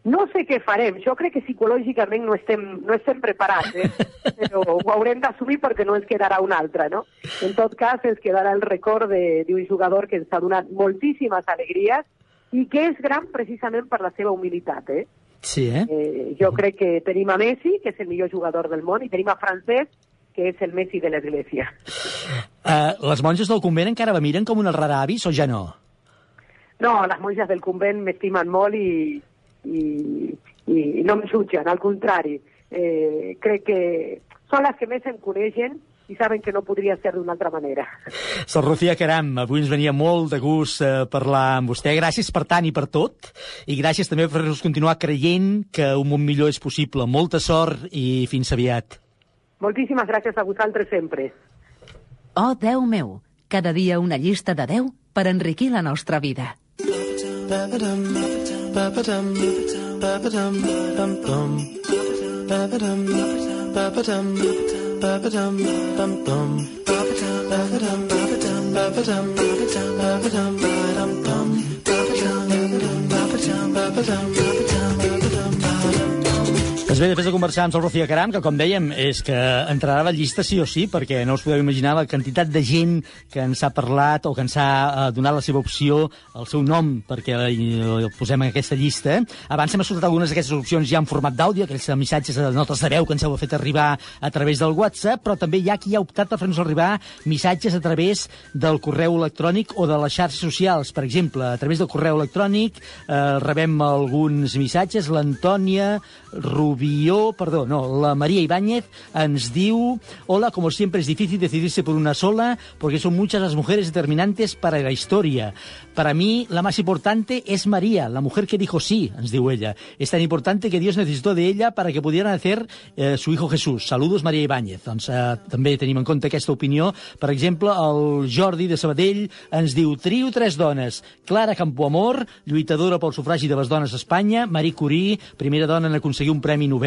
No sé què farem, jo crec que psicològicament no estem, no estem preparats, eh? però ho haurem d'assumir perquè no ens quedarà un altre, no? En tot cas, ens quedarà el record de- d'un jugador que ens ha donat moltíssimes alegries i que és gran precisament per la seva humilitat, eh? Sí, eh? Eh, jo crec que tenim a Messi, que és el millor jugador del món, i tenim a Francesc, que és el Messi de l'Església. Uh, les monges del convent encara la miren com una rara avis o ja no? No, les monges del convent m'estimen molt i, i, i no em jutgen, al contrari. Eh, crec que són les que més em coneixen i saben que no podria ser d'una altra manera. Sor Lucía Caram, avui ens venia molt de gust eh, parlar amb vostè. Gràcies per tant i per tot. I gràcies també per fer-nos continuar creient que un món millor és possible. Molta sort i fins aviat. Moltíssimes gràcies a vosaltres sempre. Oh, Déu meu, cada dia una llista de 10 per enriquir la nostra vida. Ba-ba-dum, ba-ba-dum, ba-ba-dum, bum-bum. Ba-ba-dum, Doncs bé, després de conversar amb Sor Lucía Caram, que com dèiem és que entrarà a la llista sí o sí, perquè no us podeu imaginar la quantitat de gent que ens ha parlat o que ens ha eh, donat la seva opció, el seu nom, perquè eh, el posem en aquesta llista. Abans hem escoltat algunes d'aquestes opcions ja en format d'àudio, aquells missatges de notes de veu que ens heu fet arribar a través del WhatsApp, però també hi ha qui ha optat per fer-nos arribar missatges a través del correu electrònic o de les xarxes socials. Per exemple, a través del correu electrònic eh, rebem alguns missatges. L'Antònia Rubió, perdó, no, la María Ibáñez ens diu Hola, como siempre es difícil decidirse por una sola porque son muchas las mujeres determinantes para la historia. Para mí, la más importante es María, la mujer que dijo sí, ens diu ella. Es tan importante que Dios necesitó de ella para que pudiera nacer eh, su hijo Jesús. Saludos, María Ibáñez. Doncs eh, també tenim en compte aquesta opinió. Per exemple, el Jordi de Sabadell ens diu trio tres dones. Clara Campoamor, lluitadora pel sufragi de les dones a Espanya, Marie Curie, primera dona en aconseguir un Premi Nobel,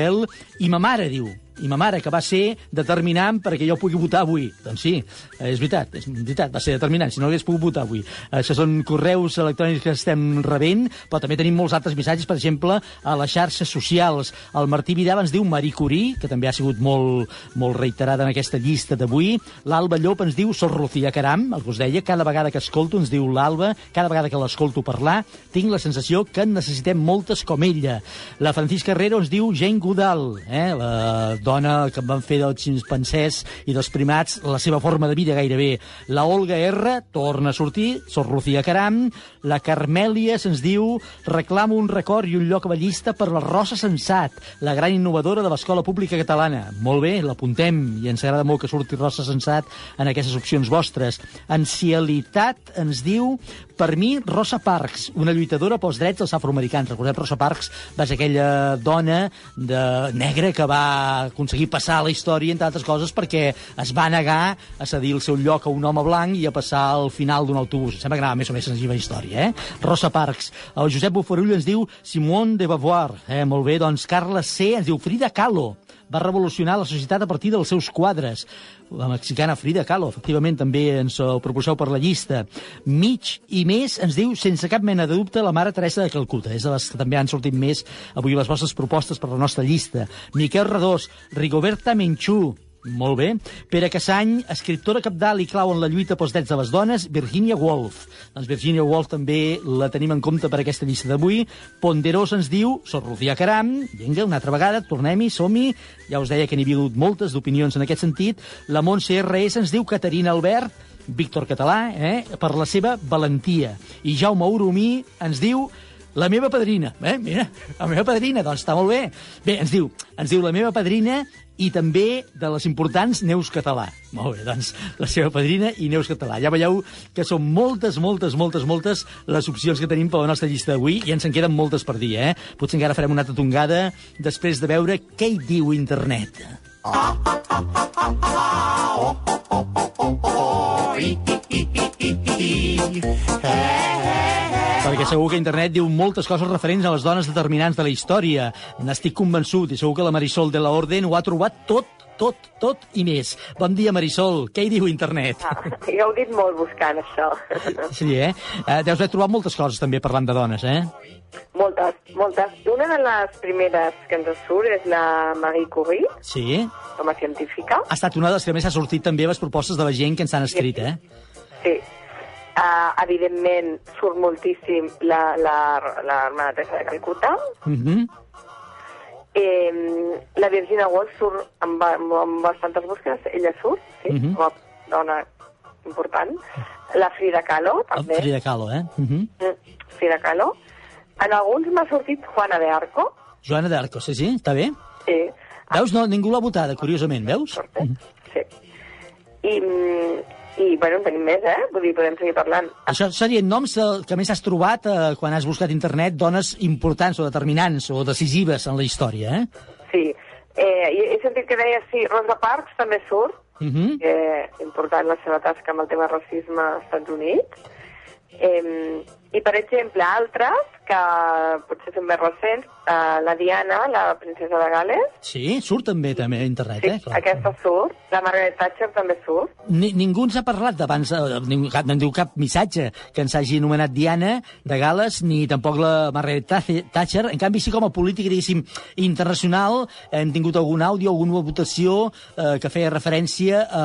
i ma mare, diu, i ma mare, que va ser determinant perquè jo pugui votar avui. Doncs sí, és veritat, és veritat, va ser determinant, si no hagués pogut votar avui. Això són correus electrònics que estem rebent, però també tenim molts altres missatges, per exemple, a les xarxes socials. El Martí Vidal ens diu Marie Curie, que també ha sigut molt, molt reiterada en aquesta llista d'avui. L'Alba Llop ens diu Sor Lucía Caram, el que us deia, cada vegada que escolto, ens diu l'Alba, cada vegada que l'escolto parlar, tinc la sensació que en necessitem moltes com ella. La Francisca Herrero ens diu Jane Goodall, eh? la dona que van fer dels ximpancers i dels primats la seva forma de vida gairebé. La Olga R torna a sortir, Sor Lucía Caram, la Carmèlia se'ns diu reclama un record i un lloc a la llista per la Rosa Sensat, la gran innovadora de l'Escola Pública Catalana. Molt bé, l'apuntem i ens agrada molt que surti Rosa Sensat en aquestes opcions vostres. Ancialitat ens diu per mi, Rosa Parks, una lluitadora pels drets dels afroamericans. Recordem, Rosa Parks va ser aquella dona de negra que va aconseguir passar a la història, entre altres coses, perquè es va negar a cedir el seu lloc a un home blanc i a passar al final d'un autobús. Em sembla que anava més o més senzilla història, eh? Rosa Parks. El Josep Bufarull ens diu Simone de Beauvoir. Eh, molt bé, doncs Carla C. ens diu Frida Kahlo va revolucionar la societat a partir dels seus quadres. La mexicana Frida Kahlo, efectivament, també ens ho proposeu per la llista. Mig i més ens diu, sense cap mena de dubte, la mare Teresa de Calcuta. És de les que també han sortit més avui les vostres propostes per la nostra llista. Miquel Redós, Rigoberta Menchú, molt bé. Pere Cassany, escriptora capdalt i clau en la lluita pels drets de les dones, Virginia Woolf. Doncs Virginia Woolf també la tenim en compte per aquesta llista d'avui. Ponderós ens diu, Sor Lucía Caram, vinga, una altra vegada, tornem-hi, som-hi. Ja us deia que n'hi havia hagut moltes d'opinions en aquest sentit. La Montse RS ens diu Caterina Albert, Víctor Català, eh, per la seva valentia. I Jaume Urumí ens diu la meva padrina, eh? Mira, la meva padrina, doncs està molt bé. Bé, ens diu, ens diu la meva padrina i també de les importants Neus Català. Molt bé, doncs la seva padrina i Neus Català. Ja veieu que són moltes, moltes, moltes, moltes les opcions que tenim per la nostra llista d'avui i ens en queden moltes per dir, eh? Potser encara farem una altra tongada després de veure què hi diu internet. Perquè segur que internet diu moltes coses referents a les dones determinants de la història. N'estic convençut i segur que la Marisol de la Orden ho ha trobat tot, tot, tot i més. Bon dia, Marisol. Què hi diu internet? Ah, ja ho he dit molt buscant, això. Sí, eh? eh? Deus haver trobat moltes coses també parlant de dones, eh? Moltes, moltes. Una de les primeres que ens surt és la Marie Curie, Sí. com a científica. Ha estat una de les que més ha sortit també les propostes de la gent que ens han escrit, eh? Sí. Uh, evidentment surt moltíssim la, la, la hermana Teresa de Calcuta. Mm -hmm. Eh, la Virginia Woolf surt amb, ba- amb bastantes búsquedes, ella surt, sí, Mhm. com a dona important. La Frida Kahlo, també. Frida Kahlo, eh? Mm -hmm. Mm, Frida Kahlo. En alguns m'ha sortit Juana de Arco. Joana d'Arco, sí, sí, està bé. Sí. Veus? No, ningú l'ha votada, curiosament, veus? I, mm, i bueno, en tenim més, eh? Vull dir, podem seguir parlant. Això serien noms eh, que més has trobat eh, quan has buscat internet dones importants o determinants o decisives en la història, eh? Sí. Eh, i he sentit que deia, sí, Rosa Parks també surt, Uh -huh. que important la seva tasca amb el tema racisme als Estats Units. Eh, I, per exemple, altres, que potser són més recents, eh, la Diana, la princesa de Gales, Sí, surt també també a internet, eh? Clar. aquesta surt, la Margaret Thatcher també surt. Ni, ningú ens ha parlat d'abans, eh, ningú, no diu cap missatge que ens hagi anomenat Diana de Gales, ni tampoc la Margaret Thatcher-. En canvi, sí com a política, diguéssim, internacional, hem tingut algun àudio, alguna votació eh, que feia referència a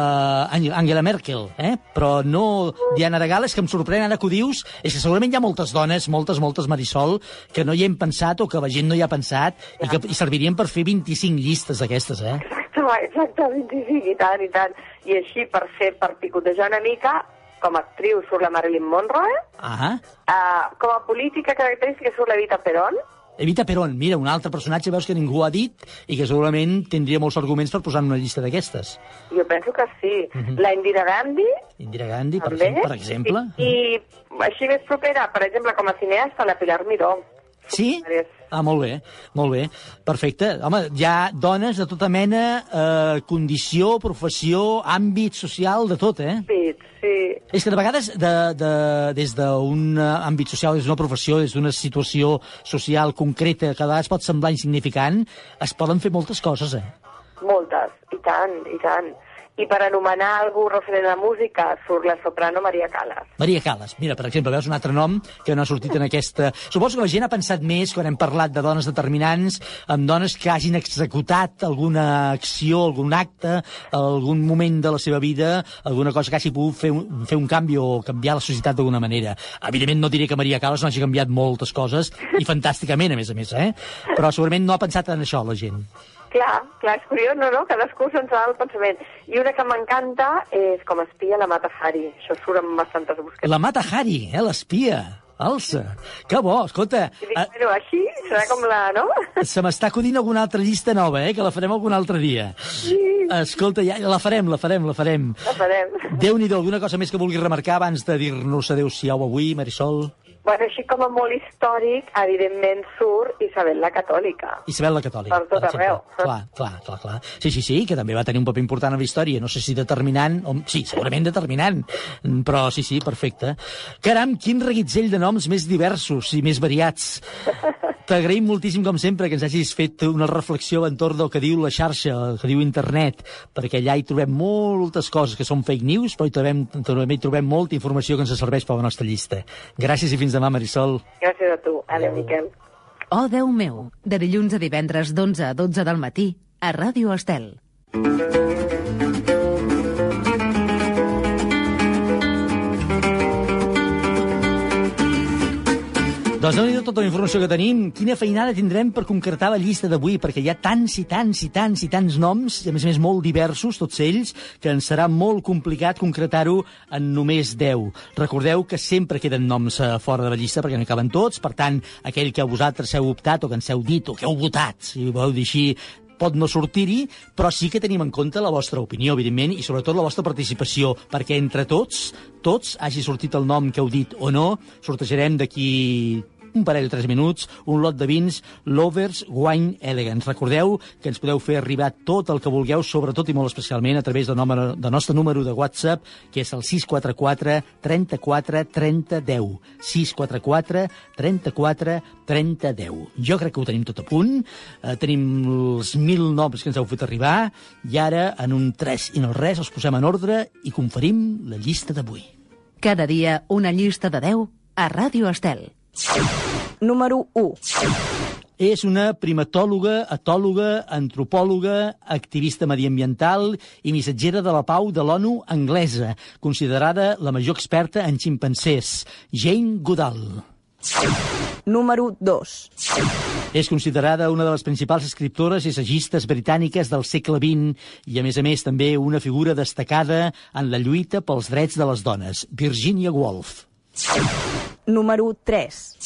Ang- Angela Merkel, eh? però no Diana de Gales, que em sorprèn ara que ho dius, és que segurament hi ha moltes dones, moltes, moltes, Marisol, que no hi hem pensat o que la gent no hi ha pensat i que i servirien per fer 25 llistes d'aquestes, eh? Exacte, exacte, 25, i tant, i tant. I així, per fer, per picotejar una mica, com a actriu surt la Marilyn Monroe, Ah, uh, com a política característica surt l'Evita Perón, Evita Perón, mira, un altre personatge veus que ningú ha dit i que segurament tindria molts arguments per posar en una llista d'aquestes. jo penso que sí. Mhm. La Indira Gandhi, Indira Gandhi, per, exemple, per exemple. I, I així més propera, per exemple, com a cineasta, la Pilar Miró. Sí? Ah, molt bé, molt bé. Perfecte. Home, hi ha dones de tota mena, eh, condició, professió, àmbit social, de tot, eh? Sí, sí. És que de vegades, de, de, des d'un àmbit social, des d'una professió, des d'una situació social concreta, que a vegades pot semblar insignificant, es poden fer moltes coses, eh? Moltes, i tant, i tant. I per anomenar algú referent a la música surt la soprano Maria Callas. Maria Calas, mira, per exemple, veus un altre nom que no ha sortit en aquesta... Suposo que la gent ha pensat més quan hem parlat de dones determinants, amb dones que hagin executat alguna acció, algun acte, algun moment de la seva vida, alguna cosa que hagi pogut fer un, fer un canvi o canviar la societat d'alguna manera. Evidentment no diré que Maria Calas no hagi canviat moltes coses, i fantàsticament, a més a més, eh? Però segurament no ha pensat en això, la gent. Clar, clar, és curiós, no, no? Cadascú se'n va el pensament. I una que m'encanta és com espia la Mata Hari. Això surt en bastantes búsquedes. La Mata Hari, eh, l'espia. Alça. Que bo, escolta. I dic, bueno, així serà com la, no? Se m'està acudint alguna altra llista nova, eh, que la farem algun altre dia. Sí. Escolta, ja la farem, la farem, la farem. La farem. Déu-n'hi-do, alguna cosa més que vulguis remarcar abans de dir-nos adeu-siau avui, Marisol? Bueno, així com a molt històric, evidentment surt Isabel la Catòlica. Isabel la Catòlica. Per tot arreu. Clar, clar, clar, clar. Sí, sí, sí, que també va tenir un paper important en la història. No sé si determinant, o... sí, segurament determinant, però sí, sí, perfecte. Caram, quin reguitzell de noms més diversos i més variats. T'agraïm moltíssim, com sempre, que ens hagis fet una reflexió entorn del que diu la xarxa, el que diu internet, perquè allà hi trobem moltes coses que són fake news, però hi trobem, també hi trobem molta informació que ens serveix per la nostra llista. Gràcies i fins demà, Marisol. Gràcies a tu. Adéu, Miquel. Oh, Déu meu, de dilluns a divendres d'11 a 12 del matí, a Ràdio Estel. Doncs déu nhi tota la informació que tenim. Quina feinada tindrem per concretar la llista d'avui, perquè hi ha tants i tants i tants i tants noms, i a més a més molt diversos, tots ells, que ens serà molt complicat concretar-ho en només 10. Recordeu que sempre queden noms eh, fora de la llista perquè no hi caben tots, per tant, aquell que vosaltres heu optat o que ens heu dit o que heu votat, si ho voleu dir així, pot no sortir-hi, però sí que tenim en compte la vostra opinió, evidentment, i sobretot la vostra participació, perquè entre tots, tots, hagi sortit el nom que heu dit o no, sortejarem d'aquí un parell de tres minuts, un lot de vins Lovers Wine Elegance. Recordeu que ens podeu fer arribar tot el que vulgueu, sobretot i molt especialment a través del, número, del nostre número de WhatsApp, que és el 644 34 30 10. 644 34 30 10. Jo crec que ho tenim tot a punt. Eh, tenim els mil noms que ens heu fet arribar i ara, en un 3 i no res, els posem en ordre i conferim la llista d'avui. Cada dia una llista de 10 a Ràdio Estel. Número 1. És una primatòloga, etòloga, antropòloga, activista mediambiental i missatgera de la pau de l'ONU anglesa, considerada la major experta en ximpancers, Jane Goodall. Número 2. És considerada una de les principals escriptores i sagistes britàniques del segle XX i, a més a més, també una figura destacada en la lluita pels drets de les dones, Virginia Woolf. Número 3.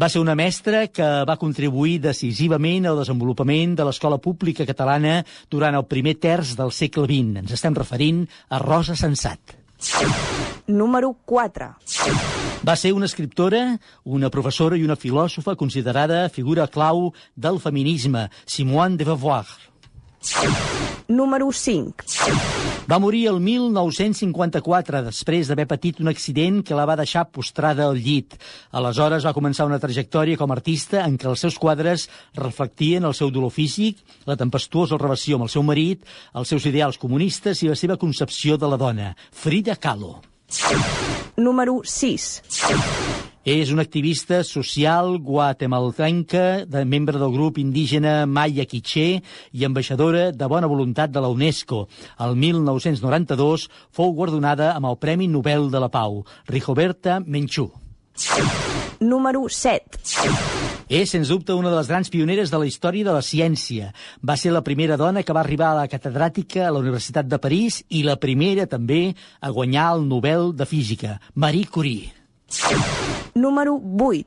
Va ser una mestra que va contribuir decisivament al desenvolupament de l'escola pública catalana durant el primer terç del segle XX. Ens estem referint a Rosa Sensat. Número 4. Va ser una escriptora, una professora i una filòsofa considerada figura clau del feminisme, Simone de Beauvoir. Número 5. Va morir el 1954 després d'haver patit un accident que la va deixar postrada al llit. Aleshores va començar una trajectòria com a artista en què els seus quadres reflectien el seu dolor físic, la tempestuosa relació amb el seu marit, els seus ideals comunistes i la seva concepció de la dona, Frida Kahlo. Número 6. És una activista social guatemaltenca, de membre del grup indígena Maya Quiché i ambaixadora de bona voluntat de la UNESCO. El 1992 fou guardonada amb el Premi Nobel de la Pau, Rigoberta Menchú. Número 7. És, sens dubte, una de les grans pioneres de la història de la ciència. Va ser la primera dona que va arribar a la catedràtica a la Universitat de París i la primera, també, a guanyar el Nobel de Física, Marie Curie. Número 8.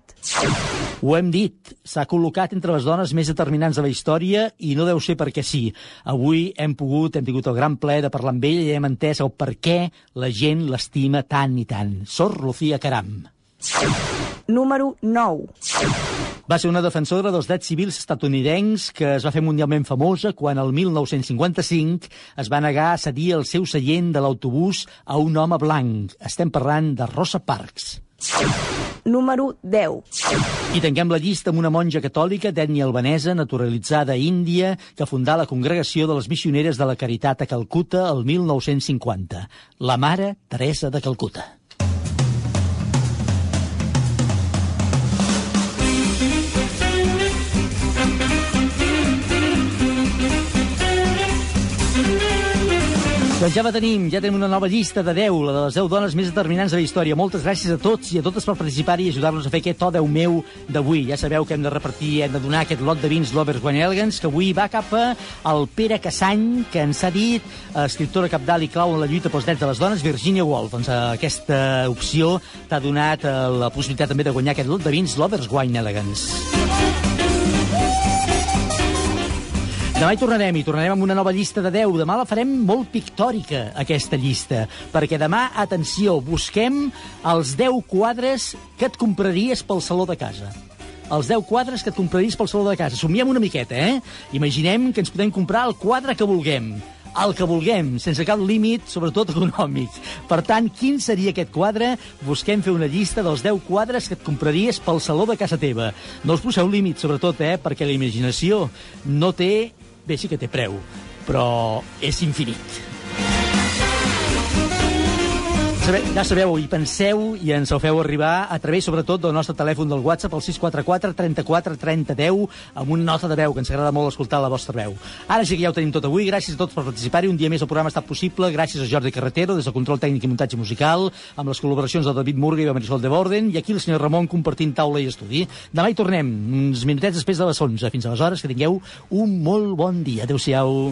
Ho hem dit, s'ha col·locat entre les dones més determinants de la història i no deu ser perquè sí. Avui hem pogut, hem tingut el gran plaer de parlar amb ella i hem entès el per què la gent l'estima tant i tant. Sor Lucía Caram. Número 9. Va ser una defensora dels drets civils estatunidencs que es va fer mundialment famosa quan el 1955 es va negar a cedir el seu seient de l'autobús a un home blanc. Estem parlant de Rosa Parks. Número 10. I tanquem la llista amb una monja catòlica d'ètnia albanesa naturalitzada a Índia que fundà la Congregació de les Missioneres de la Caritat a Calcuta el 1950, la Mare Teresa de Calcuta. Doncs ja la tenim, ja tenim una nova llista de 10, la de les 10 dones més determinants de la història. Moltes gràcies a tots i a totes per participar-hi i ajudar-nos a fer aquest to 10 meu d'avui. Ja sabeu que hem de repartir, hem de donar aquest lot de vins Lovers Wine Elegance, que avui va cap al Pere Cassany, que ens ha dit, eh, escriptora capdalt i clau en la lluita pels drets de les dones, Virginia Woolf. Doncs eh, aquesta opció t'ha donat eh, la possibilitat també de guanyar aquest lot de vins Lovers Wine Elegance. Demà hi tornarem, i tornarem amb una nova llista de 10. Demà la farem molt pictòrica, aquesta llista, perquè demà, atenció, busquem els 10 quadres que et compraries pel saló de casa els 10 quadres que et compraries pel saló de casa. Somiem una miqueta, eh? Imaginem que ens podem comprar el quadre que vulguem el que vulguem, sense cap límit, sobretot econòmic. Per tant, quin seria aquest quadre? Busquem fer una llista dels 10 quadres que et compraries pel saló de casa teva. No us poseu límit, sobretot, eh? perquè la imaginació no té bé, sí que té preu, però és infinit. Ja sabeu, hi penseu i ens ho feu arribar a través, sobretot, del nostre telèfon del WhatsApp, el 644 34 30 10, amb una nota de veu, que ens agrada molt escoltar la vostra veu. Ara sí que ja ho tenim tot avui. Gràcies a tots per participar-hi. Un dia més el programa ha estat possible gràcies a Jordi Carretero, des del control tècnic i muntatge musical, amb les col·laboracions de David Murga i de Marisol de Borden, i aquí el senyor Ramon compartint taula i estudi. Demà hi tornem, uns minutets després de les 11. Fins aleshores, que tingueu un molt bon dia. Adéu-siau.